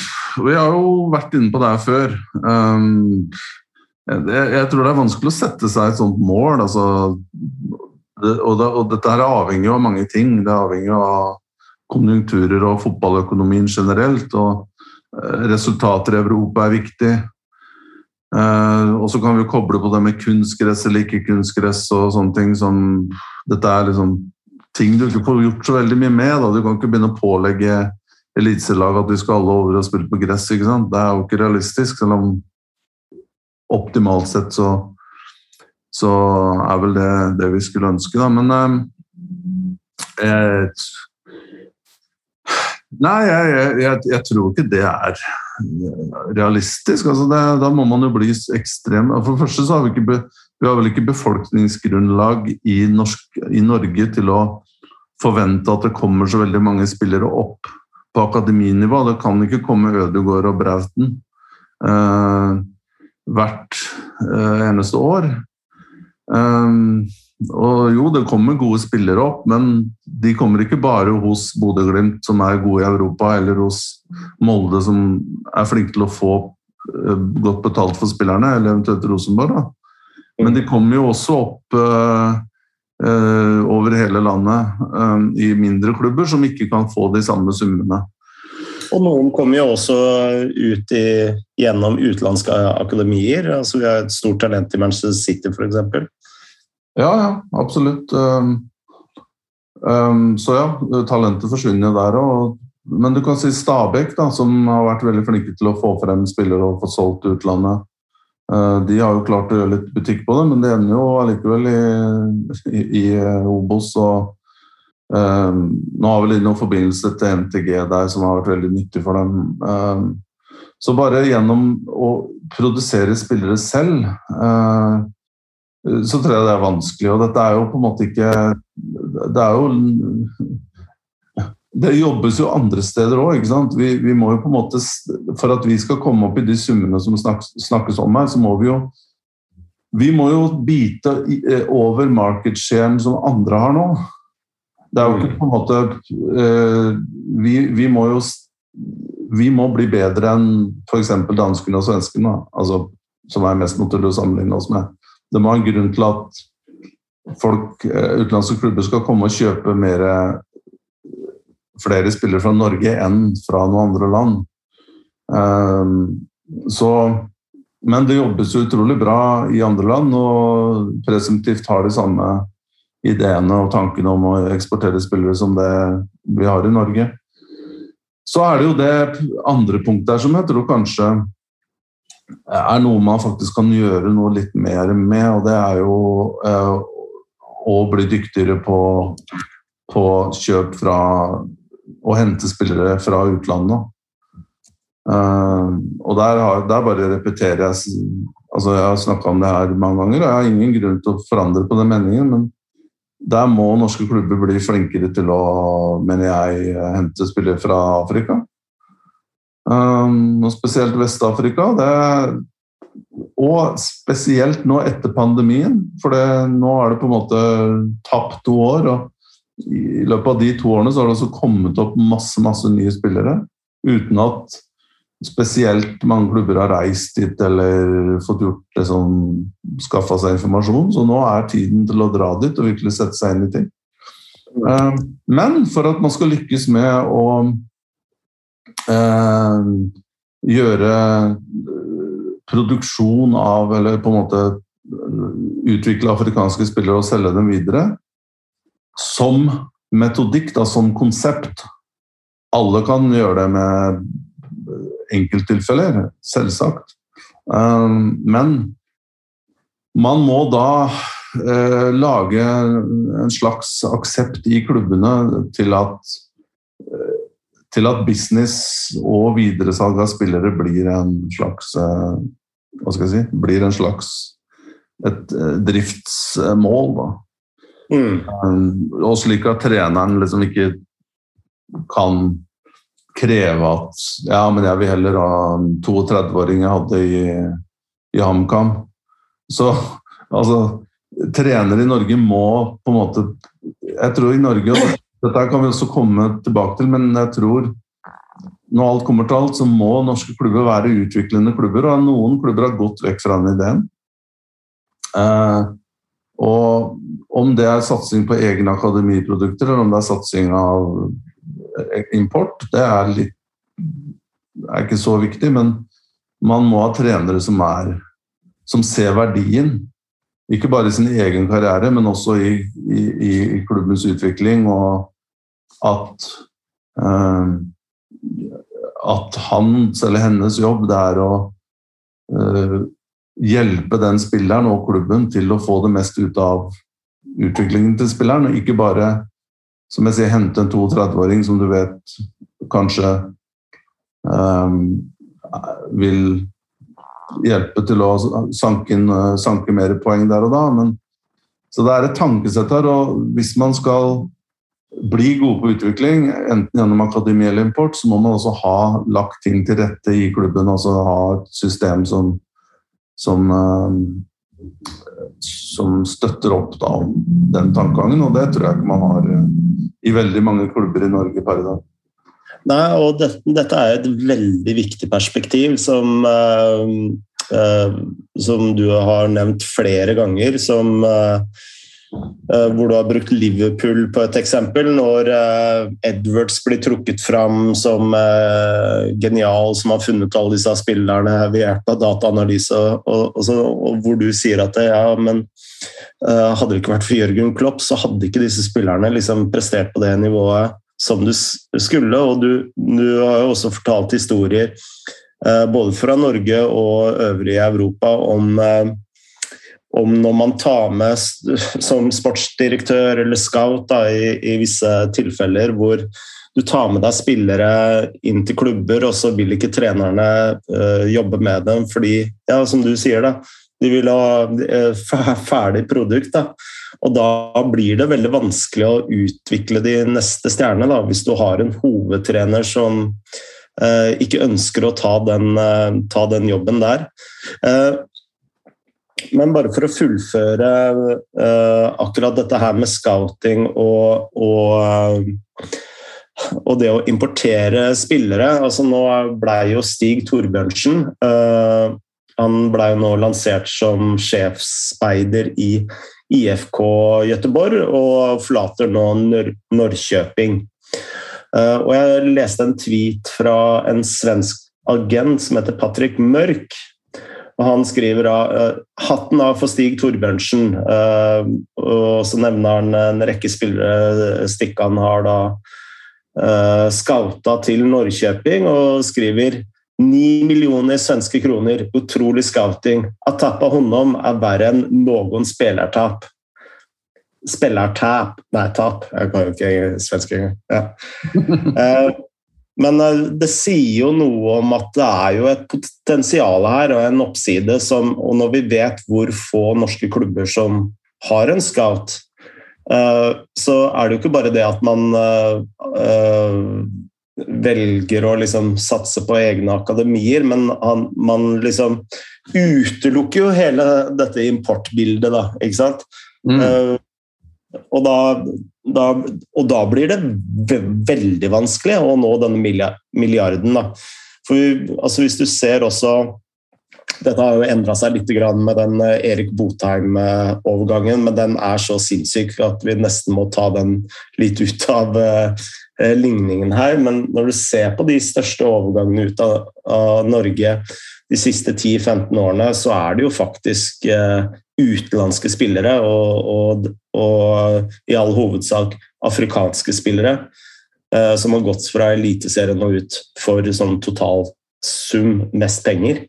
vi har jo vært inne på det her før. Um, jeg, jeg, tror det er vanskelig å sette seg et sånt mål. Altså, det, og, det, og, dette her er avhengig av mange ting. Det er avhengig av konjunkturer og fotballøkonomien generelt. og Eh, resultater i Europa er viktig. Uh, og så kan vi koble på det med kunstgress eller ikke kunstgress og sånne ting som Dette er liksom ting du ikke får gjort så veldig mye med. Da. Du kan ikke begynne å pålegge eliteserielaget at de skal alle over og spille på gress. ikke sant? Det er jo ikke realistisk, selv om optimalt sett så, så er vel det det vi skulle ønske, da. Men uh, jeg Nei, jeg, jeg, jeg, tror ikke det er realistisk. Altså det, da må man jo bli ekstrem. For det første så har vi ikke, vi har vel ikke befolkningsgrunnlag i, norsk, i, Norge til å forvente at det kommer så veldig mange spillere opp på akademinivå. Det kan ikke komme Ødegaard og Brauten eh, hvert eh, eneste år. Um, og jo, det kommer gode spillere opp, men de kommer ikke bare hos Bodø-Glimt, som er gode i Europa, eller hos Molde, som er flinke til å få eh, godt betalt for spillerne, eller eventuelt Rosenborg. Da. Men de kommer jo også opp uh, uh, over hele landet uh, i mindre klubber som ikke kan få de samme summene. Og noen kommer jo også ut i, gjennom utenlandske akademier. Altså, vi har et stort talent i Manchester City, f.eks. Ja, ja, absolutt. Um, um, så ja, talentet forsvinner der òg. Men du kan si Stabæk, da, som har vært veldig flinke til å få frem spillere og få solgt til utlandet. Uh, de har jo klart å gjøre litt butikk på det, men det ender jo allikevel i, i, i uh, Obos. og um, Nå har vel de noen forbindelse til MTG der som har vært veldig nyttig for dem. så bare gjennom å produsere spillere selv uh, så tror jeg det er vanskelig. Og dette er jo på en måte ikke Det er jo Det jobbes jo andre steder òg, ikke sant. Vi, vi, må jo på en måte For at vi skal komme opp i de summene som snakkes, snakkes om her, så må vi jo vi må jo bite eh, over market sharen som andre har nå. Det er jo ikke på en måte eh, Vi, vi må jo vi må bli bedre enn f.eks. danskene og svenskene, altså, som er mest naturlig å sammenligne oss med. Det må ha en grunn til at folk, eh, utenlandske klubber skal komme og kjøpe mer, flere spillere fra Norge enn fra noen andre land. Um, så, men det jobbes utrolig bra i andre land, og presumptivt har de samme ideene og tankene om å eksportere spillere som det vi har i Norge. Så er det jo det andre punktet her som jeg tror kanskje er noe man faktisk kan gjøre noe litt mer med, og det er jo eh, å bli dyktigere på, på kjøp fra Å hente spillere fra utlandet. Uh, og der, har, der, bare repeterer jeg altså Jeg har snakka om det her mange ganger, og jeg har ingen grunn til å forandre på den meningen, men der må norske klubber bli flinkere til å, mener jeg, hente spillere fra Afrika. Um, og spesielt Vest-Afrika. Og spesielt nå etter pandemien, for det, nå er det på en måte tapt to år. og I løpet av de to årene så har det også kommet opp masse, masse nye spillere uten at spesielt mange klubber har reist dit eller fått gjort det som skaffa seg informasjon. Så nå er tiden til å dra dit og virkelig sette seg inn i ting. Um, men for at man skal lykkes med å eh, gjøre eh, produksjon av, eller på en måte utvikle afrikanske spillere og selge dem videre, som metodikk, da, som konsept Alle kan gjøre det med enkelttilfeller, selvsagt. Um, men man må da eh, lage en slags aksept i klubbene til at, eh, til at business og videresalg av spillere blir en slags eh, Hva skal jeg si Blir en slags et driftsmål, da. Mm. Um, og slik at treneren liksom ikke kan kreve at Ja, men jeg vil heller ha en 32-åring jeg hadde i, i HamKam. Så altså Trenere i Norge må på en måte Jeg tror i Norge Dette kan vi også komme tilbake til, men jeg tror når alt kommer til alt, så må norske klubber være utviklende klubber. Og noen klubber har gått vekk fra den ideen. Eh, og om det er satsing på egne akademiprodukter, eller om det er satsing av import, det er, litt, er ikke så viktig, men man må ha trenere som, er, som ser verdien. Ikke bare i sin egen karriere, men også i, i, i klubbens utvikling. Og at, uh, at hans eller hennes jobb det er å uh, hjelpe den spilleren og klubben til å få det mest ut av utviklingen til spilleren. og Ikke bare som jeg sier, hente en 32-åring som du vet kanskje um, vil hjelpe til å sanke, inn, sanke mer poeng der og da. Men, så det er et tankesett her. og Hvis man skal bli gode på utvikling, enten gjennom akademi eller import, så må man også ha lagt ting til rette i klubben. altså Ha et system som, som um, som støtter opp da, den tankegangen, og det tror jeg ikke man har eh, i veldig mange klubber i Norge per i dag. Nei, og det, dette er et veldig viktig perspektiv som, uh, uh, som du har nevnt flere ganger. Som uh, hvor du har brukt Liverpool på et eksempel, når Edwards blir trukket fram som genial, som har funnet alle disse spillerne ved hjelp av dataanalyse, og, og, så, og, hvor du sier at ja, men hadde det ikke vært for Jørgen Klopp, så hadde ikke disse spillerne liksom prestert på det nivået som du skulle. Og du, du har jo også fortalt historier både fra Norge og øvrige Europa om om når man tar med som sportsdirektør eller scout da, i, i, visse tilfeller hvor du tar med deg spillere inn til klubber, og så vil ikke trenerne uh, jobbe med dem fordi, ja, som du sier, da, de vil ha uh, ferdig produkt. Da. Og da blir det veldig vanskelig å utvikle de neste stjernene, da, hvis du har en hovedtrener som eh, ikke ønsker å ta den, ta den jobben der. Men bare for å fullføre uh, akkurat dette her med scouting og, og, uh, og det å importere spillere altså Nå blei jo Stig Torbjørnsen uh, Han blei nå lansert som sjefsspeider i IFK Gøteborg og forlater nå Nor Norrköping. Uh, og jeg leste en tweet fra en svensk agent som heter Patrick Mørk. Og han skriver da uh, 'hatten av for Stig Torbjørnsen'. Uh, og så nevner han en rekke spillere Stikkan har da skauta til Norrköping, og skriver 9 millioner svenske kroner. Utrolig scouting. At tappa honom er verre enn noen spillertap. Spillertap Nei, tap. Jeg kan jo ikke svensk engang. Ja. Men eh, det sier jo noe om at det er jo et potensial her og en oppside som Og når vi vet hvor få norske klubber som har en scout, eh, så er det jo ikke bare det at man eh, velger å liksom satse på egne akademier, men man liksom utelukker jo hele dette importbildet, da, ikke sant? Mm. Og da, da, og da, blir det veldig vanskelig å nå denne milliarden. Da. For altså, Hvis du ser også Dette har jo endra seg litt med den eh, Erik Botheim-overgangen, men den er så sinnssyk at vi nesten må ta den litt ut av uh, ligningen her. Men når du ser på de største overgangene ut av, av Norge de siste 10-15 årene, så er det jo faktisk eh, utenlandske spillere, og, og, og, i all hovedsak afrikanske spillere, eh, som har gått fra Eliteserien og ut for sånn totalsum mest penger.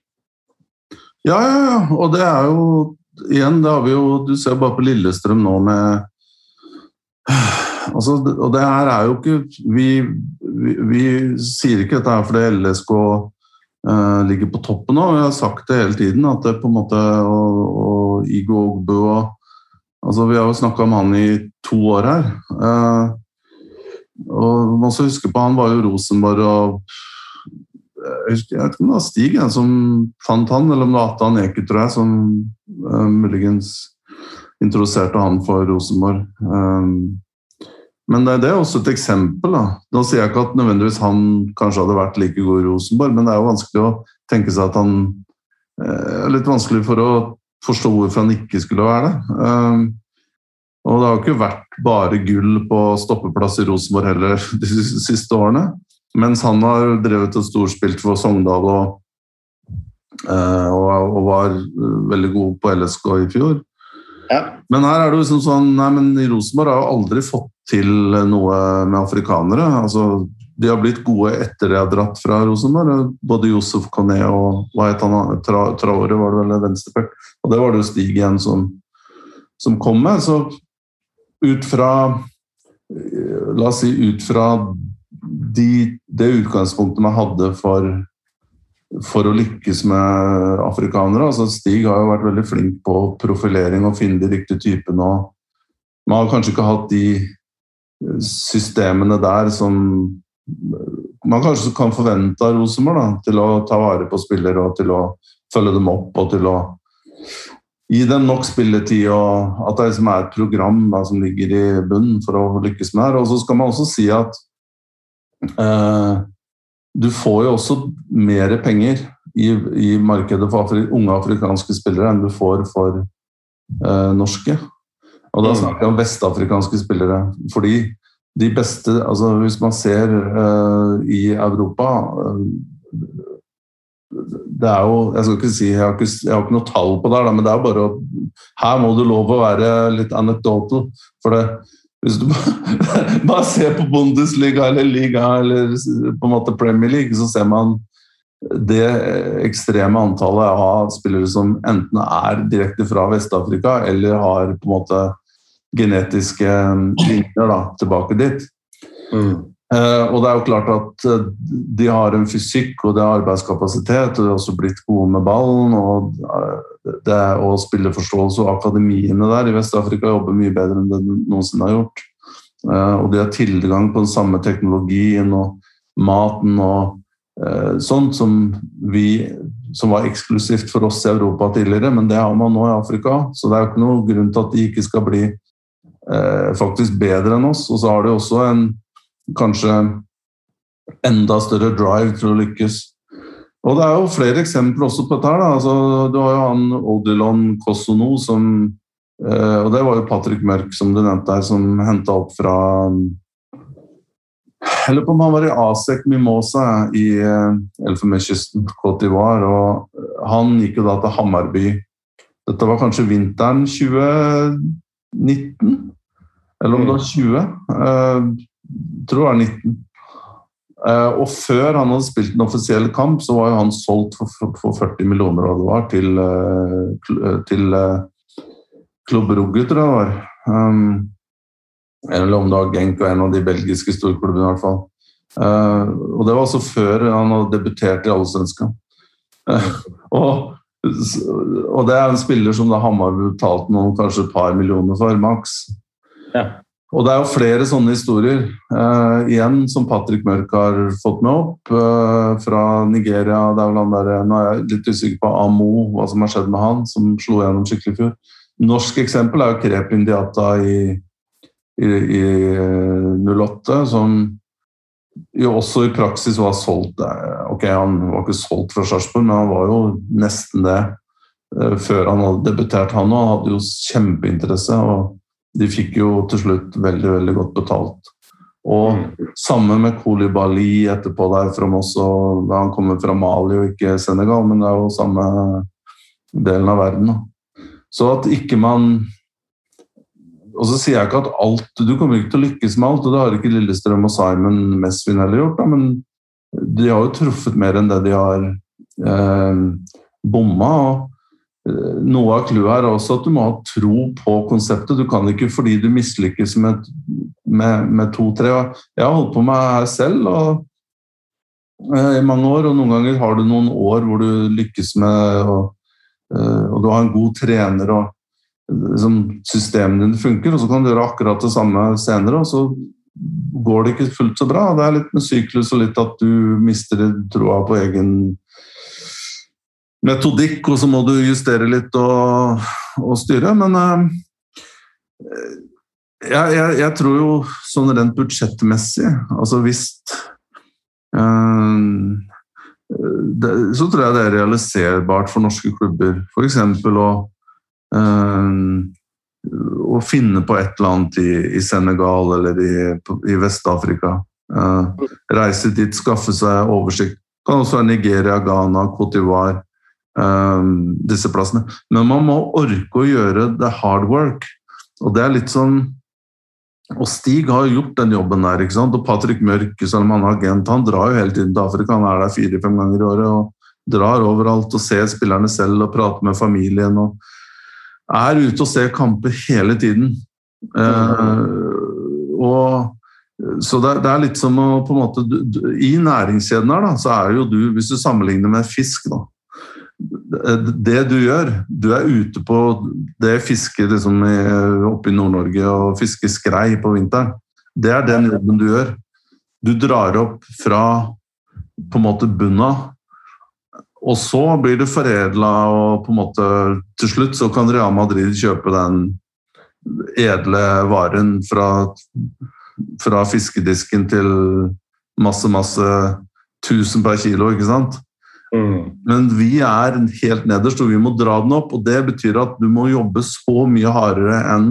Ja, ja, ja. Og det er jo Igjen, det har vi jo Du ser bare på Lillestrøm nå med altså, Og det her er jo ikke Vi, vi, vi sier ikke dette her fordi LSK uh, ligger på toppen nå. Jeg har sagt det hele tiden at det på en måte og, og Igo Ogbu og altså Vi har jo snakka om han i to år her. Uh, og man skal huske på Han var jo Rosenborg og husker, jeg vet ikke om det var Stig jeg, som fant han, eller om det var Atan Eke, tror jeg, som uh, muligens introduserte han for Rosenborg. Um, men det, det, er også et eksempel. da. Nå sier jeg ikke at nødvendigvis han kanskje hadde vært like god i Rosenborg, men det er jo vanskelig å tenke seg at han eh, Litt vanskelig for å forstå hvorfor han ikke skulle være det. Ehm, og det har jo ikke vært bare gull på stoppeplass i Rosenborg heller de siste årene. Mens han har drevet et storspilt for Sogndal og, eh, og, var veldig god på LSK i fjor. Ja. Men her er det jo liksom sånn Nei, men i Rosenborg har jo aldri fått til noe med afrikanere. Altså, de har blitt gode etter de har dratt fra Rosenborg. Både Josef Kone og hva het han, Tra, Traore var det vel venstreback. Og det var det jo Stig igjen som, som kom med. Så ut fra La oss si ut fra de, det utgangspunktet man hadde for, for å lykkes med afrikanere. altså Stig har jo vært veldig flink på profilering og finne de riktige typene. Man har kanskje ikke hatt de systemene der som man kanskje kan forvente av Rosenborg. Til å ta vare på spillere og til å følge dem opp og til å gi dem nok spilletid. og At det liksom er et program da, som ligger i bunnen for å lykkes med det. Og så skal man også si at eh, du får jo også mer penger i, i markedet for unge afrikanske spillere enn du får for eh, norske. Og da mm. snakker jeg om vestafrikanske spillere. Fordi de beste altså Hvis man ser uh, i Europa uh, det er jo, Jeg skal ikke si, jeg har ikke, jeg har ikke noe tall på det, men det er bare å Her må du lov å være litt anecdotal. For det, hvis du bare ser på Bundesliga eller Liga eller på en måte Premier League, så ser man det ekstreme antallet av spillere som enten er direkte fra Vest-Afrika eller har på en måte genetiske um, linjer da, tilbake dit. Mm. Uh, og det er jo klart at uh, de har en fysikk og det er arbeidskapasitet, og de har også blitt gode med ballen. Og, uh, det er, og spilleforståelse og akademiene der i Vest-Afrika jobber mye bedre enn det noensinne har gjort. og de har tilgang på den samme teknologien og maten og sånt som vi som var eksklusivt for oss i Europa tidligere, men det har man nå i Afrika. Så det er jo ikke noe grunn til at de ikke skal bli eh, faktisk bedre enn oss. Og så har de også en kanskje enda større drive til å lykkes. Og det er jo flere eksempler også på dette. her. Altså, du har jo han Odilon Kosono som eh, Og det var jo Patrick Mørk, som du nevnte her, som henta opp fra Jeg lurer på om han var i Asek Mimosa i eh, Elfenbenskysten, Côte d'Ivoire. Og han gikk jo da til Hammarby. Dette var kanskje vinteren 2019? Eller om det var 20? Jeg tror det var 19. Uh, og før han hadde spilt en offisiell kamp, så var jo han solgt for, for 40 millioner det var, til, til Klubb Rugge, tror jeg det var. Eller om det var Genk og en av de belgiske storklubbene, i hvert fall. Uh, og det var altså før han hadde debutert i Allsvenskan. og, og det er en spiller som da Hamar betalte noen kanskje et par millioner for, maks. Ja. Og det er jo flere sånne historier. Uh, igjen som Patrick Mørk har fått med opp uh, fra Nigeria. det er vel han der, Nå er jeg litt usikker på Amo, hva som har skjedd med han, som slo gjennom skikkelig i fjor. Norsk eksempel er jo Krep Diata i, i, i 08, som jo også i praksis var solgt. Ok, Han var ikke solgt fra Sarpsborg, men han var jo nesten det uh, før han hadde debutert, han òg. Hadde jo kjempeinteresse. og de fikk jo til slutt veldig, veldig godt betalt. Og mm. samme med Kolibali etterpå der fra også. Han kommer fra Mali og ikke Senegal, men det er jo samme delen av verden. Så at ikke man Og så sier jeg ikke at alt Du kommer ikke til å lykkes med alt, og det har ikke Lillestrøm og Simon Mesvin heller gjort, da, men de har jo truffet mer enn det de har eh, bomma. og noe av clouet er også at du må ha tro på konseptet. Du kan ikke fordi du mislykkes med, med, med to-tre. Jeg har holdt på med her selv og, eh, i mange år, og noen ganger har du noen år hvor du lykkes med og, eh, og du har en god trener og liksom, systemene dine funker, og så kan du gjøre akkurat det samme senere, og så går det ikke fullt så bra. Det er litt med syklus og litt at du mister troa på egen metodikk, og så må du justere litt og, og styre. Men uh, jeg, jeg, jeg, tror jo sånn rent budsjettmessig Altså hvis uh, det, Så tror jeg det er realiserbart for norske klubber. F.eks. å å finne på et eller annet i, i Senegal eller i, i Vest-Afrika. reise dit, skaffe seg oversikt. Det kan også være Nigeria, Ghana, Cote d'Ivoire. Ehm, disse plassene. Men man må orke å gjøre the hard work. Og det er litt sånn og Stig har gjort den jobben der. ikke sant? Og Patrick Mørk, selv om han er agent, han drar jo hele tiden til Afrika. Han er der fire-fem ganger i året og drar overalt og ser spillerne selv og prater med familien. og Er ute og ser kamper hele tiden. Uh, og så det, det, er litt som å på en måte I næringskjeden her, da, så er jo du, hvis du sammenligner med fisk, da, det du gjør Du er ute på det fisket liksom, oppe i Nord-Norge og fisker skrei på vinteren. Det er den jobben du gjør. Du drar opp fra på en måte bunna, og så blir det foredla, og på en måte til slutt så kan Real Madrid kjøpe den edle varen fra, fra fiskedisken til masse, masse tusen per kilo, ikke sant? Mm. Men vi er helt nederst, og vi må dra den opp. og Det betyr at du må jobbe så mye hardere enn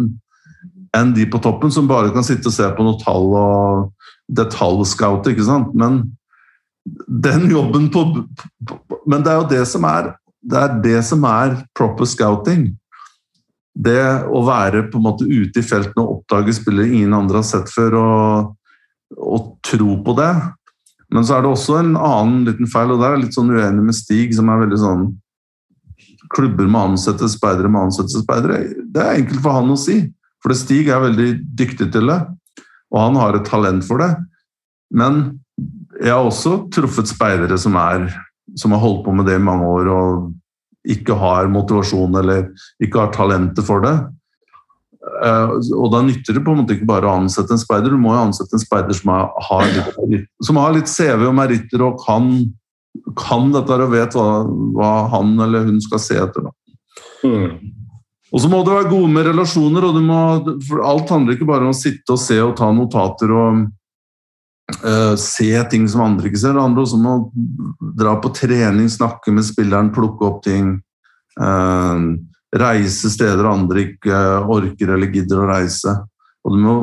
enn de på toppen, som bare kan sitte og se på noe tall og detaljscoute. ikke sant? Men den jobben på, på, Men det er jo det som er det er det som er proper scouting. Det å være på en måte ute i felten og oppdage spillere ingen andre har sett før, og, og tro på det. Men så er det også en annen liten feil, og der er jeg litt sånn uenig med Stig, som er veldig sånn Klubber med ansette speidere med ansette speidere. Det er enkelt for han å si, for Stig er veldig dyktig til det. Og han har et talent for det. Men jeg har også truffet speidere som, er, som har holdt på med det i mange år og ikke har motivasjon eller ikke har talentet for det. Uh, og da nytter det på en måte ikke bare å ansette en speider, du må jo ansette en speider som har litt, som har litt CV og meritter og kan, kan dette og vet hva, hva, han eller hun skal se etter. Mm. Og så må du være gode med relasjoner, og må, for alt handler ikke bare om å sitte og se og ta notater og uh, se ting som andre ikke ser. Det handler også om å dra på trening, snakke med spilleren, plukke opp ting. Uh, reise steder andre ikke orker eller gidder å reise. Og, må,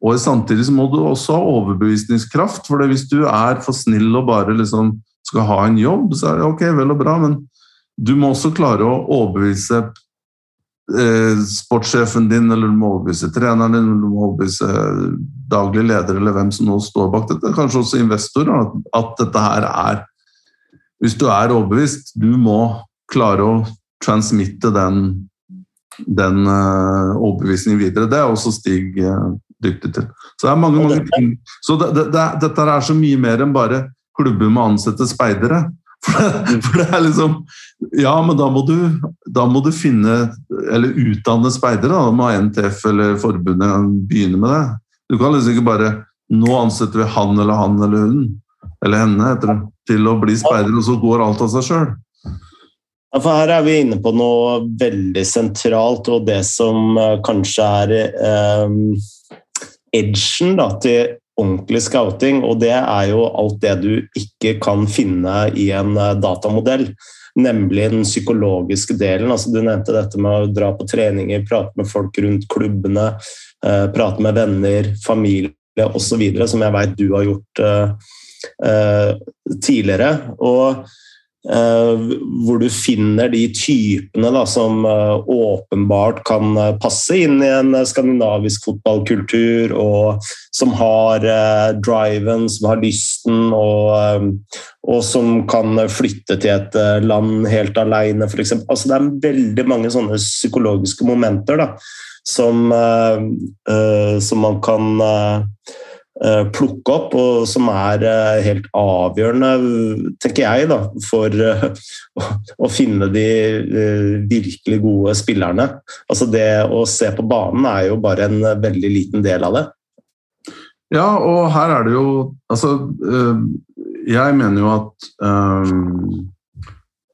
og, samtidig må du også ha overbevisningskraft, for hvis du er for snill og bare liksom skal ha en jobb, så er det ok, vel og bra, men du må også klare å overbevise eh, sportssjefen din, eller du må overbevise treneren din, eller du må overbevise daglig leder, eller hvem som nå står bak dette. Kanskje også investorer. At, at dette her er Hvis du er overbevist, du må klare å transmitte den, den uh, overbevisningen videre. Det er også Stig uh, dyktig til. Så det er mange, mange ting. Så det, det, det, dette er så mye mer enn bare klubber med ansatte speidere. For for det, er liksom Ja, men da må du, da må du finne Eller utdanne speidere. Da må NTF eller forbundet begynne med det. Du kan liksom ikke bare Nå ansetter vi han eller han eller hun, eller henne, etter, til å bli speider, og så går alt av seg sjøl. Ja, for Her er vi inne på noe veldig sentralt, og det som uh, kanskje er eh, edgen da, til ordentlig scouting. Og det er jo alt det du ikke kan finne i en uh, datamodell. Nemlig den psykologiske delen. Altså, du nevnte dette med å dra på treninger, prate med folk rundt klubbene, uh, prate med venner, familie osv., som jeg vet du har gjort tidligere. Og hvor du finner de typene da, som uh, åpenbart kan uh, passe inn i en skandinavisk fotballkultur, og som har driven, som har lysten, og, og, som kan flytte til et land helt alene, f.eks. Altså, det er veldig mange sånne psykologiske momenter da, som, som man kan Eh, plukke opp, og som er eh, helt avgjørende, tenker jeg, da, for eh, å finne de virkelig gode spillerne. Altså Det å se på banen er jo bare en veldig liten del av det. Ja, og her er det jo Altså, jeg mener jo at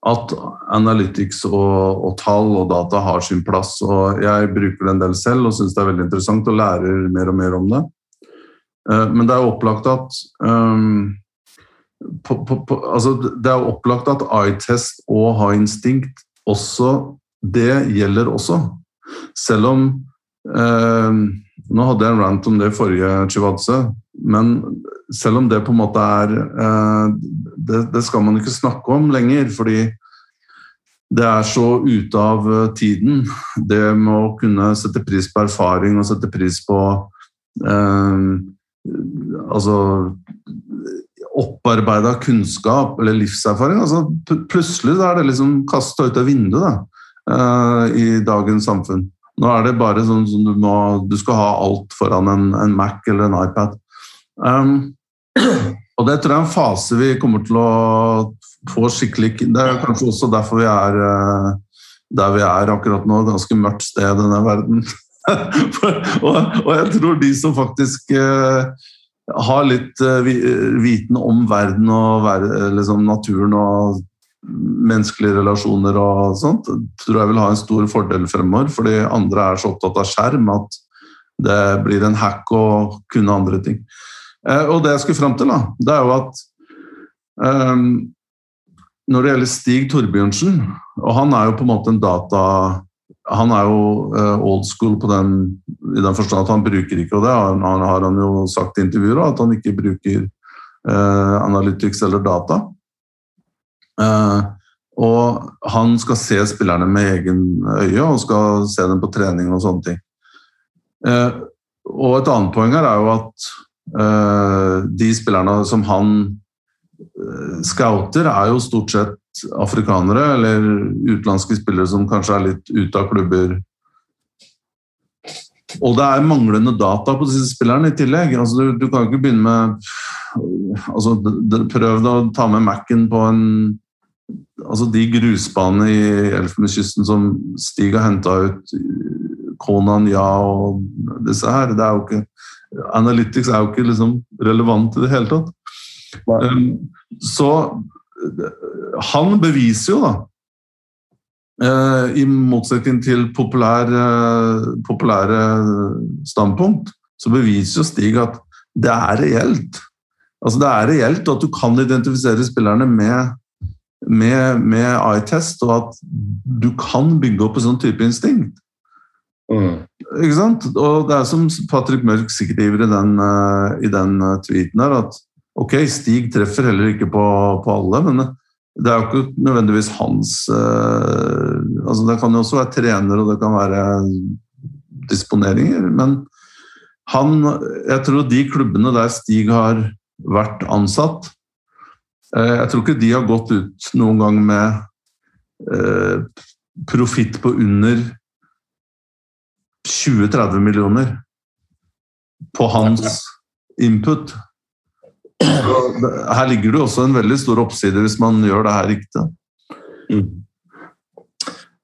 at analytics og, og, tall og data har sin plass. og Jeg bruker det en del selv og syns det er veldig interessant og lærer mer og mer om det. Eh, men det er jo opplagt at um, på, på, på, altså Det er opplagt at eye-test og ha instinkt også Det gjelder også. Selv om um, Nå hadde jeg en rant om det i forrige Chivadze, men selv om det på en måte er uh, det, det, skal man ikke snakke om lenger, fordi det er så ute av tiden. Det med å kunne sette pris på erfaring og sette pris på uh, altså opparbeida kunnskap eller livserfaring. Altså, plutselig er det liksom kasta ut av vinduet da, uh, i dagens samfunn. Nå er det bare sånn som du må Du skal ha alt foran en, en Mac eller en iPad. Um, og det tror jeg er en fase vi kommer til å få skikkelig Det er kanskje også derfor vi er uh, der vi er akkurat nå. Ganske mørkt sted i denne verden. og, og, jeg tror de som faktisk har litt uh, viten om verden og liksom naturen og menneskelige relasjoner og sånt, tror jeg vil ha en stor fordel fremover. Fordi andre er så opptatt av skjerm at det blir en hack å kunne andre ting. Uh, og det jeg skulle fram til, da, det er jo at um, når det gjelder Stig Torbjørnsen, og han er jo på en måte en data han er jo uh, old school den, i den forstand at han bruker ikke og det. Han, han har han jo sagt i intervjuer at han ikke bruker eh, analytics eller data. Eh, og han skal se spillerne med egen øye og skal se dem på trening og sånne ting. og et annet poeng her er jo at de spillerne som han scouter, er jo stort sett afrikanere eller utenlandske spillere som kanskje er litt ute av klubber. Og det er manglende data på disse spillerne i tillegg. Altså, du, du, kan ikke begynne med altså, Prøv å ta med Mac-en på en altså, De grusbanene i Elfenbenskysten som Stig har henta ut, Konan Ja og disse her det er jo ikke, Analytics er jo ikke liksom relevant i det hele tatt. Um, så han beviser jo, da eh, I motsetning til populære, populære standpunkt, så beviser jo Stig at det er reelt. Altså det er reelt at du kan identifisere spillerne med, med, med eye-test, og at du kan bygge opp en sånn type instinkt. Mm. Ikke sant? Og det er som Patrick Mørk i den, uh, i den uh, tweeten her, at ok, Stig treffer heller ikke på, på alle, men det er jo ikke nødvendigvis hans eh, altså Det kan jo også være trener, og det kan være disponeringer, men han Jeg tror de klubbene der Stig har vært ansatt. Eh, jeg tror ikke de har gått ut noen gang med eh, profitt på under 20-30 millioner på hans input. Her ligger det også en veldig stor oppside hvis man gjør det her riktig. Mm.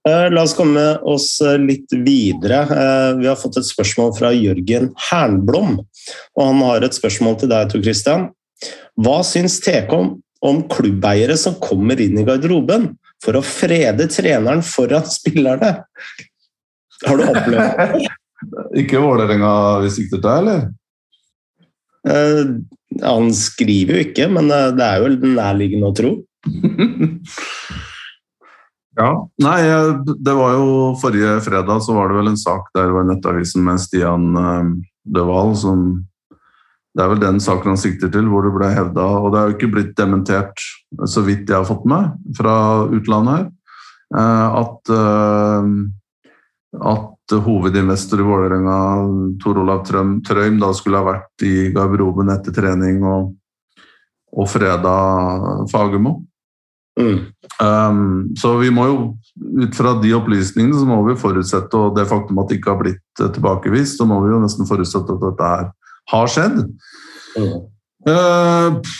Eh, la oss komme oss litt videre. Vi har fått et spørsmål fra Jørgen Hernblom. Og han har et spørsmål til deg, Tor Christian. Hva syns TK om, om klubbeiere som kommer inn i garderoben for å frede treneren foran spillerne? Har du opplevd det? Ikke Vålerenga vi sikter til, eller? Uh, han skriver jo ikke, men uh, det er jo nærliggende å tro. ja. Nei, det var jo forrige fredag så var det vel en sak der var Nettavisen med Stian uh, Døvald som det er vel den saken han sikter til, hvor det ble hevda Og det er jo ikke blitt dementert, så vidt jeg har fått med fra utlandet her, eh, at, eh, at hovedinvestor i Vålerenga, Tor Olav Trøm, Trøim, da skulle ha vært i garderoben etter trening og, og freda Fagermo. Mm. Um, så vi må jo, ut fra de opplysningene, så må vi forutsette, og det faktum at det ikke har blitt tilbakevist, så må vi jo nesten forutsette at dette her har skjedd. Mm. Uh,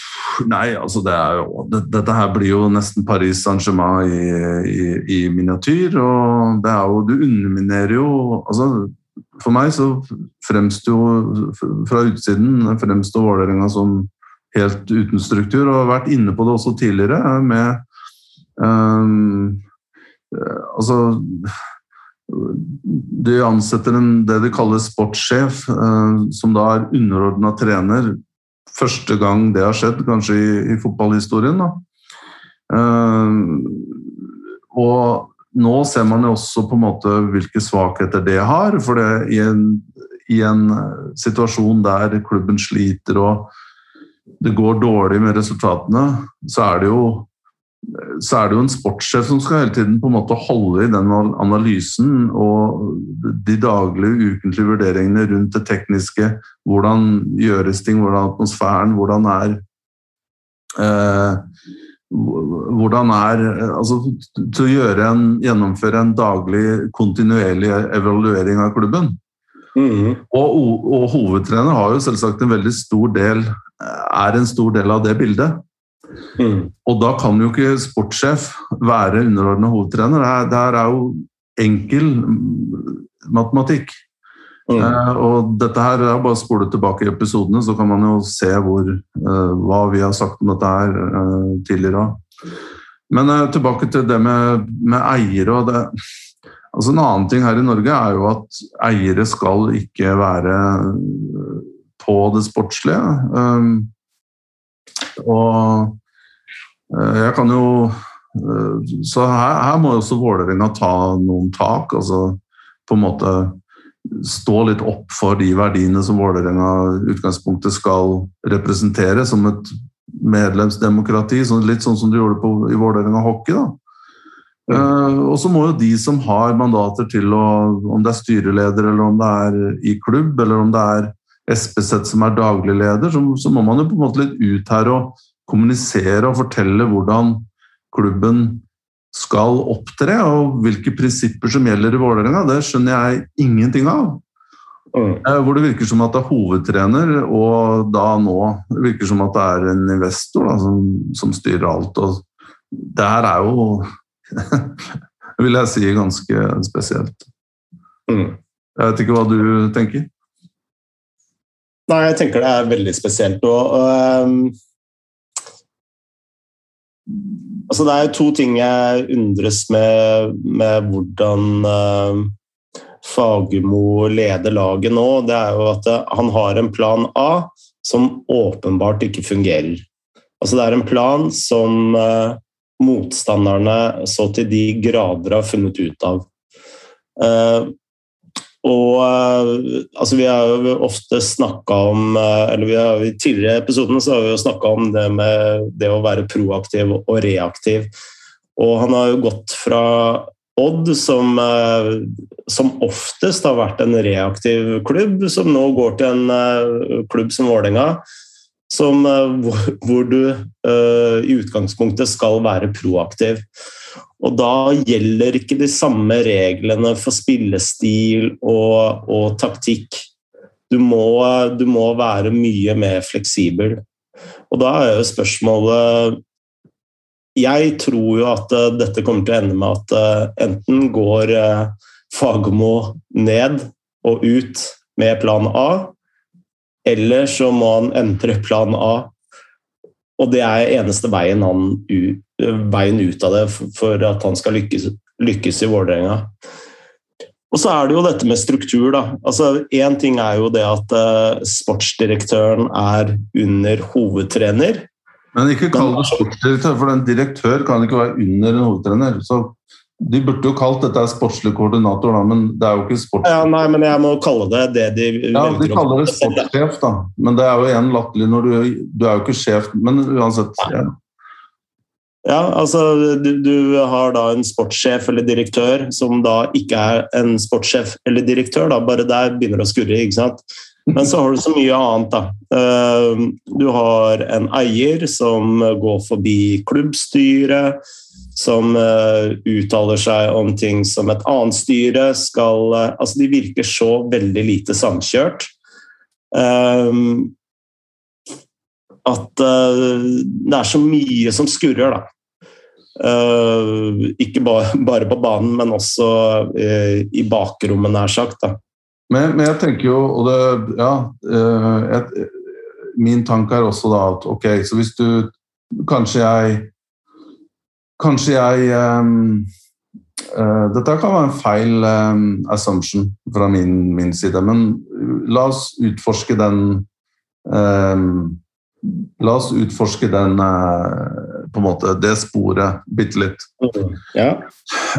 nei, altså det jo det, Dette her blir jo nesten Paris Saint-Germain i, i, i, miniatyr. Og det er jo Du underminerer jo altså For meg så fremstår jo fra utsiden fremstår Vålerenga som helt uten struktur, og har vært inne på det også tidligere med um, Altså de ansetter en, det de kaller sportssjef, eh, som da er underordna trener. Første gang det har skjedd, kanskje i, i fotballhistorien. Eh, og nå ser man jo også på en måte hvilke svakheter det har. For det, i, en, i en situasjon der klubben sliter og det går dårlig med resultatene, så er det jo så er det jo en sportssjef som skal hele tiden på en måte holde i den analysen og de daglige, ukentlige vurderingene rundt det tekniske. Hvordan gjøres ting, hvordan atmosfæren, hvordan er eh, hvordan er altså, Til å en, gjennomføre en daglig, kontinuerlig evaluering av klubben. Mm. Og, og hovedtrener har jo selvsagt en veldig stor del er en stor del av det bildet. Mm. Og da kan jo ikke sportssjef være underordna hovedtrener. Det her er jo enkel matematikk. Mm. Eh, og dette her er bare å spole tilbake i episodene, så kan man jo se hvor, eh, hva vi har sagt om dette her eh, tidligere. Men tilbake til det med, med eiere. og det, altså En annen ting her i Norge er jo at eiere skal ikke være på det sportslige. Um, og Eh, jeg kan jo eh, Så her, her må også Vålerenga ta noen tak. altså på en måte stå litt opp for de verdiene som Vålerenga utgangspunktet skal representere som et medlemsdemokrati. Litt sånn som du gjorde på, i Vålerenga hockey. da. Mm. Uh, og så må jo de som har mandater til å Om det er styreleder, eller om det er i klubb, eller om det er SPZ som er daglig leder, så, så må man jo på en måte litt ut her og kommunisere og fortelle hvordan klubben skal opptre, og hvilke prinsipper som gjelder i Vålerenga, det skjønner jeg ingenting av. Mm. Eh, hvor det virker som at det er hovedtrener, og da nå virker som at det er en investor da, som, som, styrer alt. Og det her er jo, vil jeg si, ganske spesielt. Mm. Jeg vet ikke hva du tenker? Nei, jeg tenker det er veldig spesielt. Og, og Altså, det er to ting jeg undres med, med hvordan uh, Fagermo leder laget nå. Det er jo at uh, han har en plan A, som åpenbart ikke fungerer. Altså det er en plan som uh, motstanderne så til de grader har funnet ut av. Uh, og uh, altså Vi har jo ofte snakka om eller vi har, I tidligere episoder så har vi jo snakka om det med det å være proaktiv og reaktiv. Og han har jo gått fra Odd, som, som oftest har vært en reaktiv klubb, som nå går til en klubb som Vålerenga, som, eh, hvor du i utgangspunktet skal være proaktiv. Og da gjelder ikke de samme reglene for spillestil og, og taktikk. Du må, du må, være mye mer fleksibel. Og da er jo spørsmålet Jeg tror jo at uh, dette kommer til å ende med at uh, enten går Fagermo ned og ut med plan A, eller så må han endre plan A. Og det er eneste veien, han, veien ut av det for at han skal lykkes, lykkes i Vålerenga. Og så er det jo dette med struktur. da. Altså, Én ting er jo det at uh, sportsdirektøren er under hovedtrener. Men ikke kall det sportsdirektør, for en direktør kan ikke være under en hovedtrener. Så de burde jo kalt dette sportslig koordinator, da, men det er jo ikke sports... Ja, nei, men jeg må kalle det det de Ja, de kaller det sportssjef, da. Men det er jo igjen latterlig når du Du er jo ikke sjef, men uansett. Ja. Ja, altså du, du, har da en sportssjef eller direktør som da ikke er en sportssjef eller direktør, da. Bare der begynner det å skurre, ikke sant. Men så har du så mye annet, da. Eh, du har en eier som går forbi klubbstyret som uh, uttaler seg om ting som et annet styre skal uh, Altså, de virker så veldig lite samkjørt. Um, at uh, det er så mye som skurrer, da. Ikke bare på banen, men også i bakrommet, nær sagt. da. Men, men, jeg tenker jo, og det Ja. Jeg, min tanke er også da at ok, så hvis du Kanskje jeg Kanskje jeg um, uh, Dette kan være en feil um, assumption fra min, min, side, men la oss utforske den um, La oss utforske den uh, på en måte, det sporet bitte litt. Mm, ja.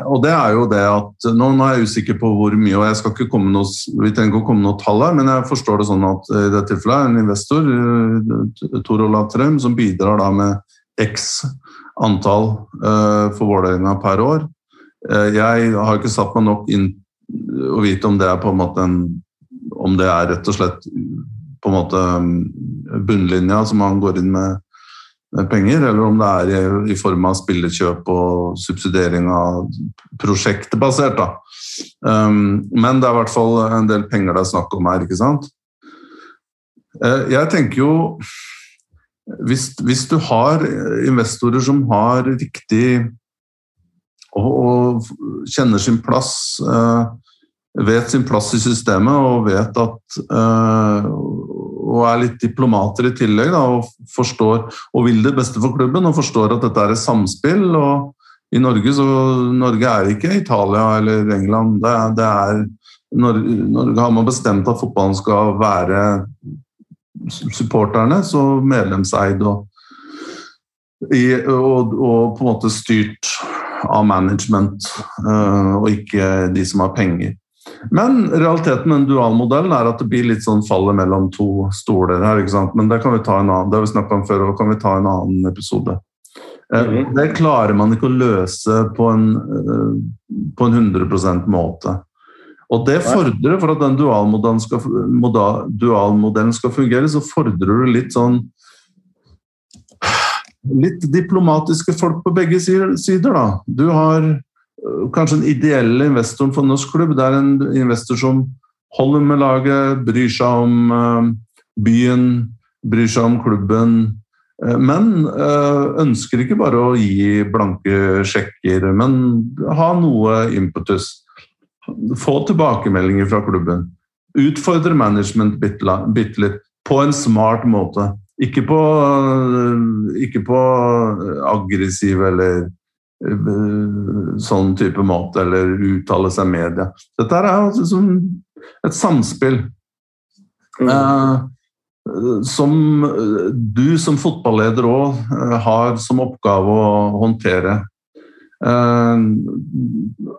Og det er jo det at Nå, er jeg usikker på hvor mye, og jeg skal ikke komme noe, vi trenger ikke å komme noe tall her, men jeg forstår det sånn at i dette tilfellet er en investor, uh, Tor Olav Trøm, som bidrar da med X antall for Vålerenga per år. Jeg har ikke satt meg nok inn å vite om det er på en måte en, om det er rett og slett på en måte mm, bunnlinja som man går inn med, med penger, eller om det er i, i, form av spillekjøp og subsidiering av prosjektbasert. Da. Um, men det er i hvert fall en del penger det er snakk om her, ikke sant? Uh, jeg tenker jo hvis, hvis, du har investorer som har riktig og, og kjenner sin plass, uh, vet sin plass i systemet og vet at uh, og er litt diplomater i tillegg da, og forstår og vil det beste for klubben og forstår at dette er et samspill. og I Norge så Norge er ikke Italia eller England. Det, det er, Norge, Norge har man bestemt at fotballen skal være supporterne, så medlemseid og, og, og, på en måte styrt av management, uh, og ikke de som har penger. Men realiteten med en dualmodell er at det blir litt sånn fallet mellom to stoler her. ikke sant? Men det kan vi ta en annen, det har vi snakka om før, og kan vi ta en annen episode. Uh, det klarer man ikke å løse på en, uh, på en 100% måte. Og det fordrer, for at den dualmodellen skal, dualmodellen skal fungere, så fordrer du litt sånn Litt diplomatiske folk på begge sider, da. Du har kanskje den ideelle investoren for norsk klubb. Det er en investor som holder med laget, bryr seg om øh, byen, bryr seg om klubben. Øh, men ønsker ikke bare å gi blanke sjekker, men ha noe impetus. Få tilbakemeldinger fra klubben. Utfordre management bitte litt. På en smart måte. Ikke på, ikke på aggressiv eller eh, sånn type måte, eller uttale seg media. Dette er altså et samspill. Mm. Eh, som du som fotballeder òg har som oppgave å håndtere.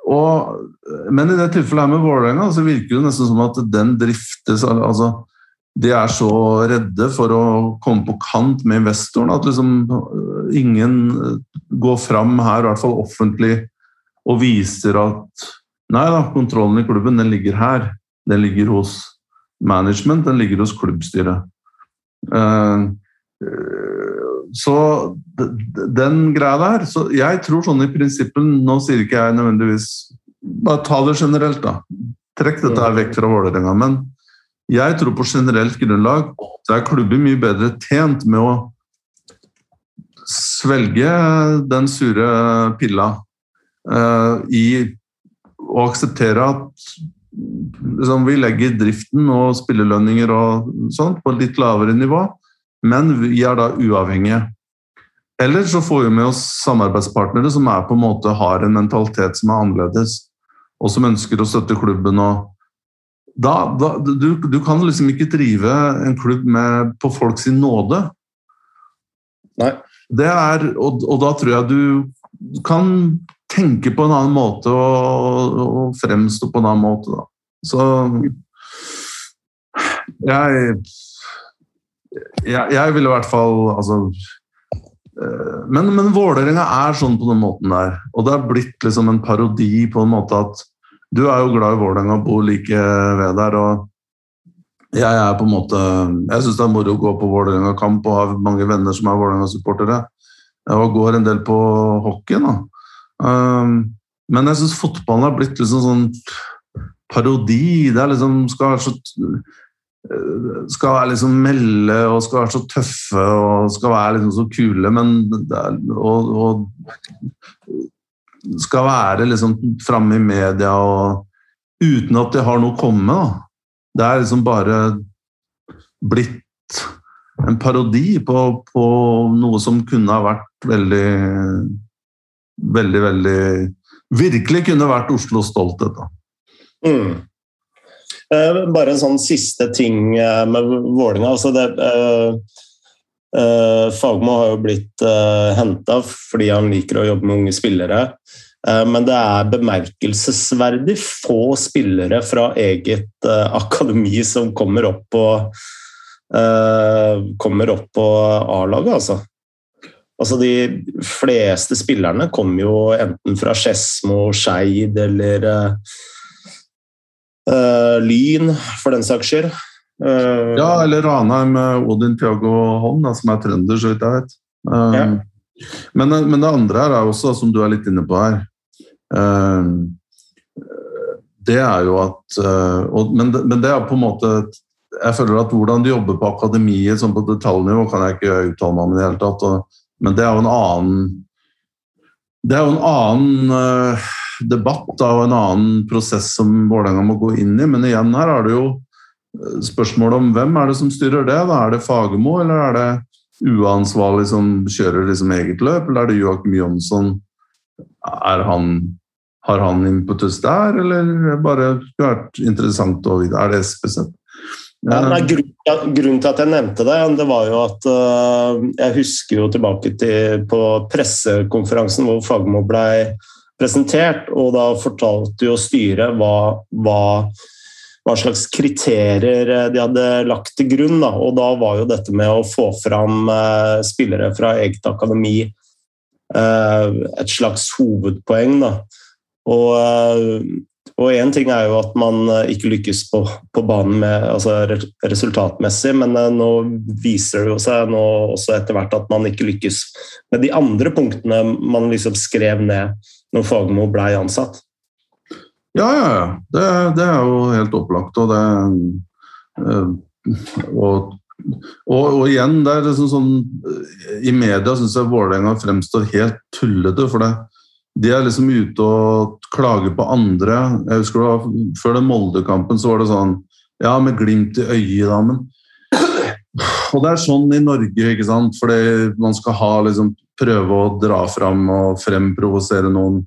Og, men i det tilfellet her med Vålerenga så virker det nesten som at den driftes altså, De er så redde for å komme på kant med investoren at liksom ingen går fram her, i hvert fall offentlig, og viser at Nei da, kontrollen i klubben den ligger her. Den ligger hos management, den ligger hos klubbstyret. Uh, så den greia der så Jeg tror sånn i prinsippet Nå sier ikke jeg nødvendigvis Bare ta det generelt, da. Trekk dette her vekk fra Vålerenga. Men jeg tror på generelt grunnlag så er klubber mye bedre tjent med å svelge den sure pilla uh, i å akseptere at liksom, vi legger driften og spillelønninger og sånt på litt lavere nivå men vi er da uavhengige. Eller så får vi med oss samarbeidspartnere som er på en måte har en mentalitet som er annerledes, og som ønsker å støtte klubben. og da, da, du, du, kan liksom ikke drive en klubb med, på folks nåde. Nei. Det er, og, og, da tror jeg du kan tenke på en annen måte og, og fremstå på en annen måte. Da. Så jeg jeg, jeg ville i hvert fall altså, eh, men, men Vålerenga er sånn på den måten der. Og det er blitt liksom en parodi på en måte at du er jo glad i Vålerenga og bor like ved der. og jeg er på en måte, jeg syns det er moro å gå på Vålerenga-kamp og ha mange venner som er Vålerenga-supportere. Og går en del på hockey. da. Um, men jeg syns fotballen har blitt liksom sånn parodi. Det er liksom skal være så skal liksom melde og skal være så tøffe og skal være liksom så kule, men og, og, skal være liksom framme i media og uten at det har noe å komme med. Det er liksom bare blitt en parodi på, på, noe som kunne ha vært veldig Veldig, veldig Virkelig kunne vært Oslos stolthet. da. Mm. Eh, bare en sånn siste ting eh, med Vålinga. Altså det, uh, Fagmo har jo blitt uh, henta fordi han liker å jobbe med unge spillere. Uh, men det er bemerkelsesverdig få spillere fra eget akademi som kommer opp på kommer opp på A-laget, altså. Altså De fleste spillerne kommer jo enten fra Skedsmo, Skeid eller Uh, Lyn, for den saks skyld. Uh, ja, eller Ranheim med Odin Tiago Holm, da, som er trønder, så vidt jeg vet. Uh, ja. men, men, det andre her er også, som du er litt inne på her Det er jo at og, men, det, men, det, er på en måte Jeg føler at hvordan de jobber på akademiet sånn på detaljnivå, kan jeg ikke uttale meg om i det hele tatt. Og, men det er jo en annen Det er jo en annen debatt og en annen prosess som Vålerenga må gå inn i. Men igjen her er det jo eh, spørsmål om hvem er det som styrer det. Da? Er det Fagermo, eller er det uansvarlig som kjører liksom eget løp, eller er det Joakim Jonsson? Han, har han impetus der, eller bare skulle vært interessant å vite? Er det spesielt? Ja, grunnen til at jeg nevnte det, det var jo at uh, jeg husker jo tilbake til på pressekonferansen hvor Fagermo blei presentert, og da fortalte jo styret hva, hva, hva, slags kriterier de hadde lagt til grunn. Da. Og da var jo dette med å få fram eh, spillere fra eget akademi eh, et slags hovedpoeng. Da. Og eh, én ting er jo at man eh, ikke lykkes på, på banen med, altså resultatmessig, men eh, nå viser det jo seg også etter hvert at man ikke lykkes med de andre punktene man liksom skrev ned når Fagermo ble ansatt. Ja, ja, ja. Det, det, er jo helt opplagt. Og det øh, og, og, og, igjen, det er liksom sånn I media syns jeg Vålerenga fremstår helt tullete. For det, de er liksom ute og klager på andre. Jeg husker det Før den Molde-kampen så var det sånn Ja, med glimt i øyet, da, men Og det er sånn i Norge, ikke sant? Fordi man skal ha liksom prøve å dra fram og fremprovosere noen.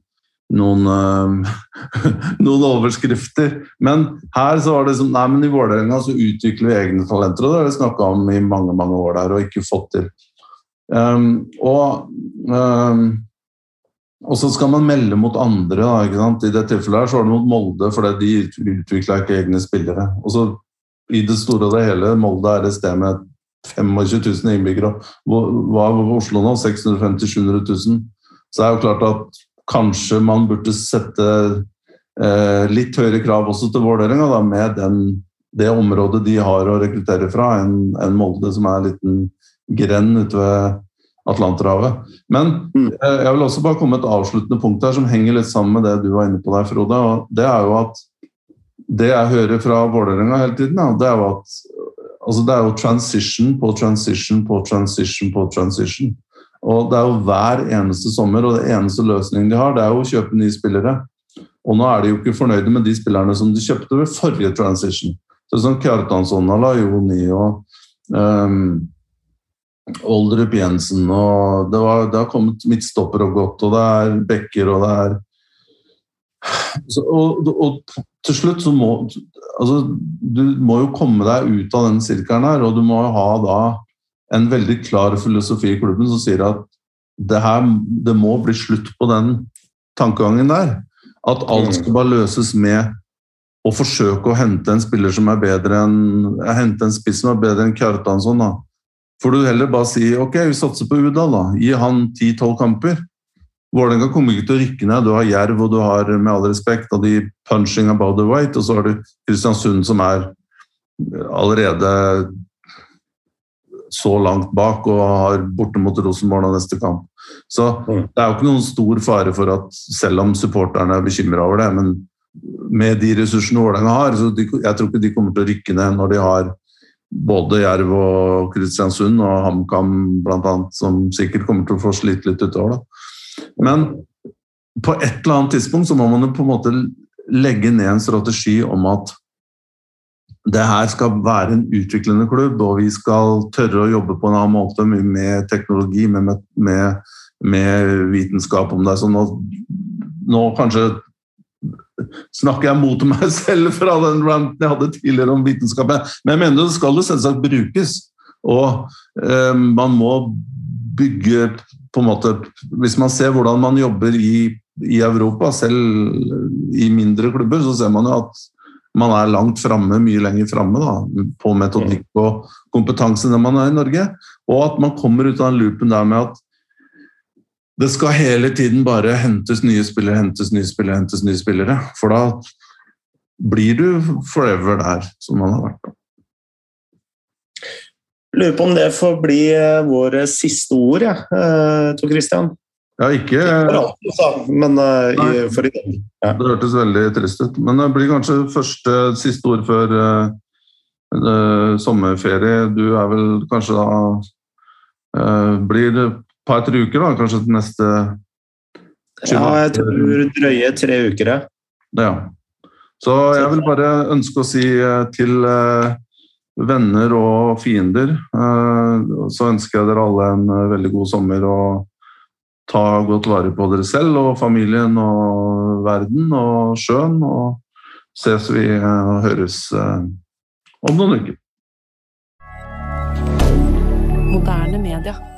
Noen, noen, overskrifter. Men her så var det som, Nei, men i Vålerenga så utvikler vi egne talenter, og det har vi snakka om i mange mange år der og ikke fått til. Um, og um, og så skal man melde mot andre. Da, ikke sant? I det tilfellet her så var det mot Molde, fordi de utvikla ikke egne spillere. Og så I det store og det hele, Molde er et sted med 25 000 innbyggere. Hva var Oslo nå? 650 000-700 000. Så det er jo klart at kanskje man burde sette eh, litt høyere krav også til Vålerenga, med den, det området de har å rekruttere fra, enn en Molde, som er en liten grend ute ved Atlanterhavet. Men mm. eh, jeg vil også bare komme med et avsluttende punkt her som henger litt sammen med det du var inne på der, Frode. og Det er jo at det jeg hører fra Vålerenga hele tiden, det er jo at altså det er jo transition på transition på transition på transition. Og det er jo hver eneste sommer, og det eneste løsningen de har, det er jo å kjøpe nye spillere. Og nå er de jo ikke fornøyde med de spillerne som de kjøpte ved forrige transition. Sånn sånn Kjartansson, Alajoni og um, Oldrup Jensen og det, var, det, har kommet midtstopper og godt, og det er Bekker og det er så, og, og, til slutt så må altså, Du må jo komme deg ut av den sirkelen her, og du må jo ha da en veldig klar filosofi i klubben som sier at det, her, det må bli slutt på den tankegangen der. At alt skal bare løses med å forsøke å hente en spiller som er bedre enn hente en spiss som er bedre enn Kjartansson. da får du heller bare si ok, vi satser på Udal. da. Gi han 10-12 kamper. Vålerenga kommer ikke til å rykke ned. Du har Jerv og du har med all respekt og de punching about the white, og så har du Kristiansund som er allerede så langt bak og har borte mot Rosenborg neste kamp. Så mm. det er jo ikke noen stor fare for at selv om supporterne er bekymra over det, men med de ressursene Vålerenga har, så de, jeg tror ikke de kommer til å rykke ned når de har både Jerv og Kristiansund og HamKam bl.a., som sikkert kommer til å få slite litt utover. Da. Men på et eller annet tidspunkt så må man jo på en måte legge ned en strategi om at det her skal være en utviklende klubb, og vi skal tørre å jobbe på en annen måte med teknologi, med, med, med vitenskap om det. Så nå, nå kanskje snakker jeg mot meg selv fra den ranten jeg hadde tidligere om vitenskap, Men jeg mener det skal jo selvsagt brukes. Og eh, man må bygge på en måte Hvis man ser hvordan man jobber i, i Europa, selv i mindre klubber, så ser man jo at man er langt framme, mye lenger framme på metodikk og kompetanse enn man er i Norge. Og at man kommer ut av den loopen der med at det skal hele tiden bare hentes nye spillere, hentes nye spillere, hentes nye spillere. For da blir du forever der som man har vært. Lurer på om det får bli eh, våre siste ord, ja, eh, Tor Christian. Ja, ikke Men uh, i, for i dag. Ja. Det hørtes veldig trist ut. Men det blir kanskje første siste ord før uh, uh, sommerferie. Du er vel kanskje da Blir det et par-tre uker, da, kanskje til neste Ja, jeg tror drøye tre uker, ja. ja. Så jeg vil bare ønske å si eh, til eh, venner og fiender eh, Så ønsker jeg dere alle en veldig god sommer og ta godt vare på dere selv og familien og verden og sjøen. Og ses vi og høres om noen uker. Moderne media.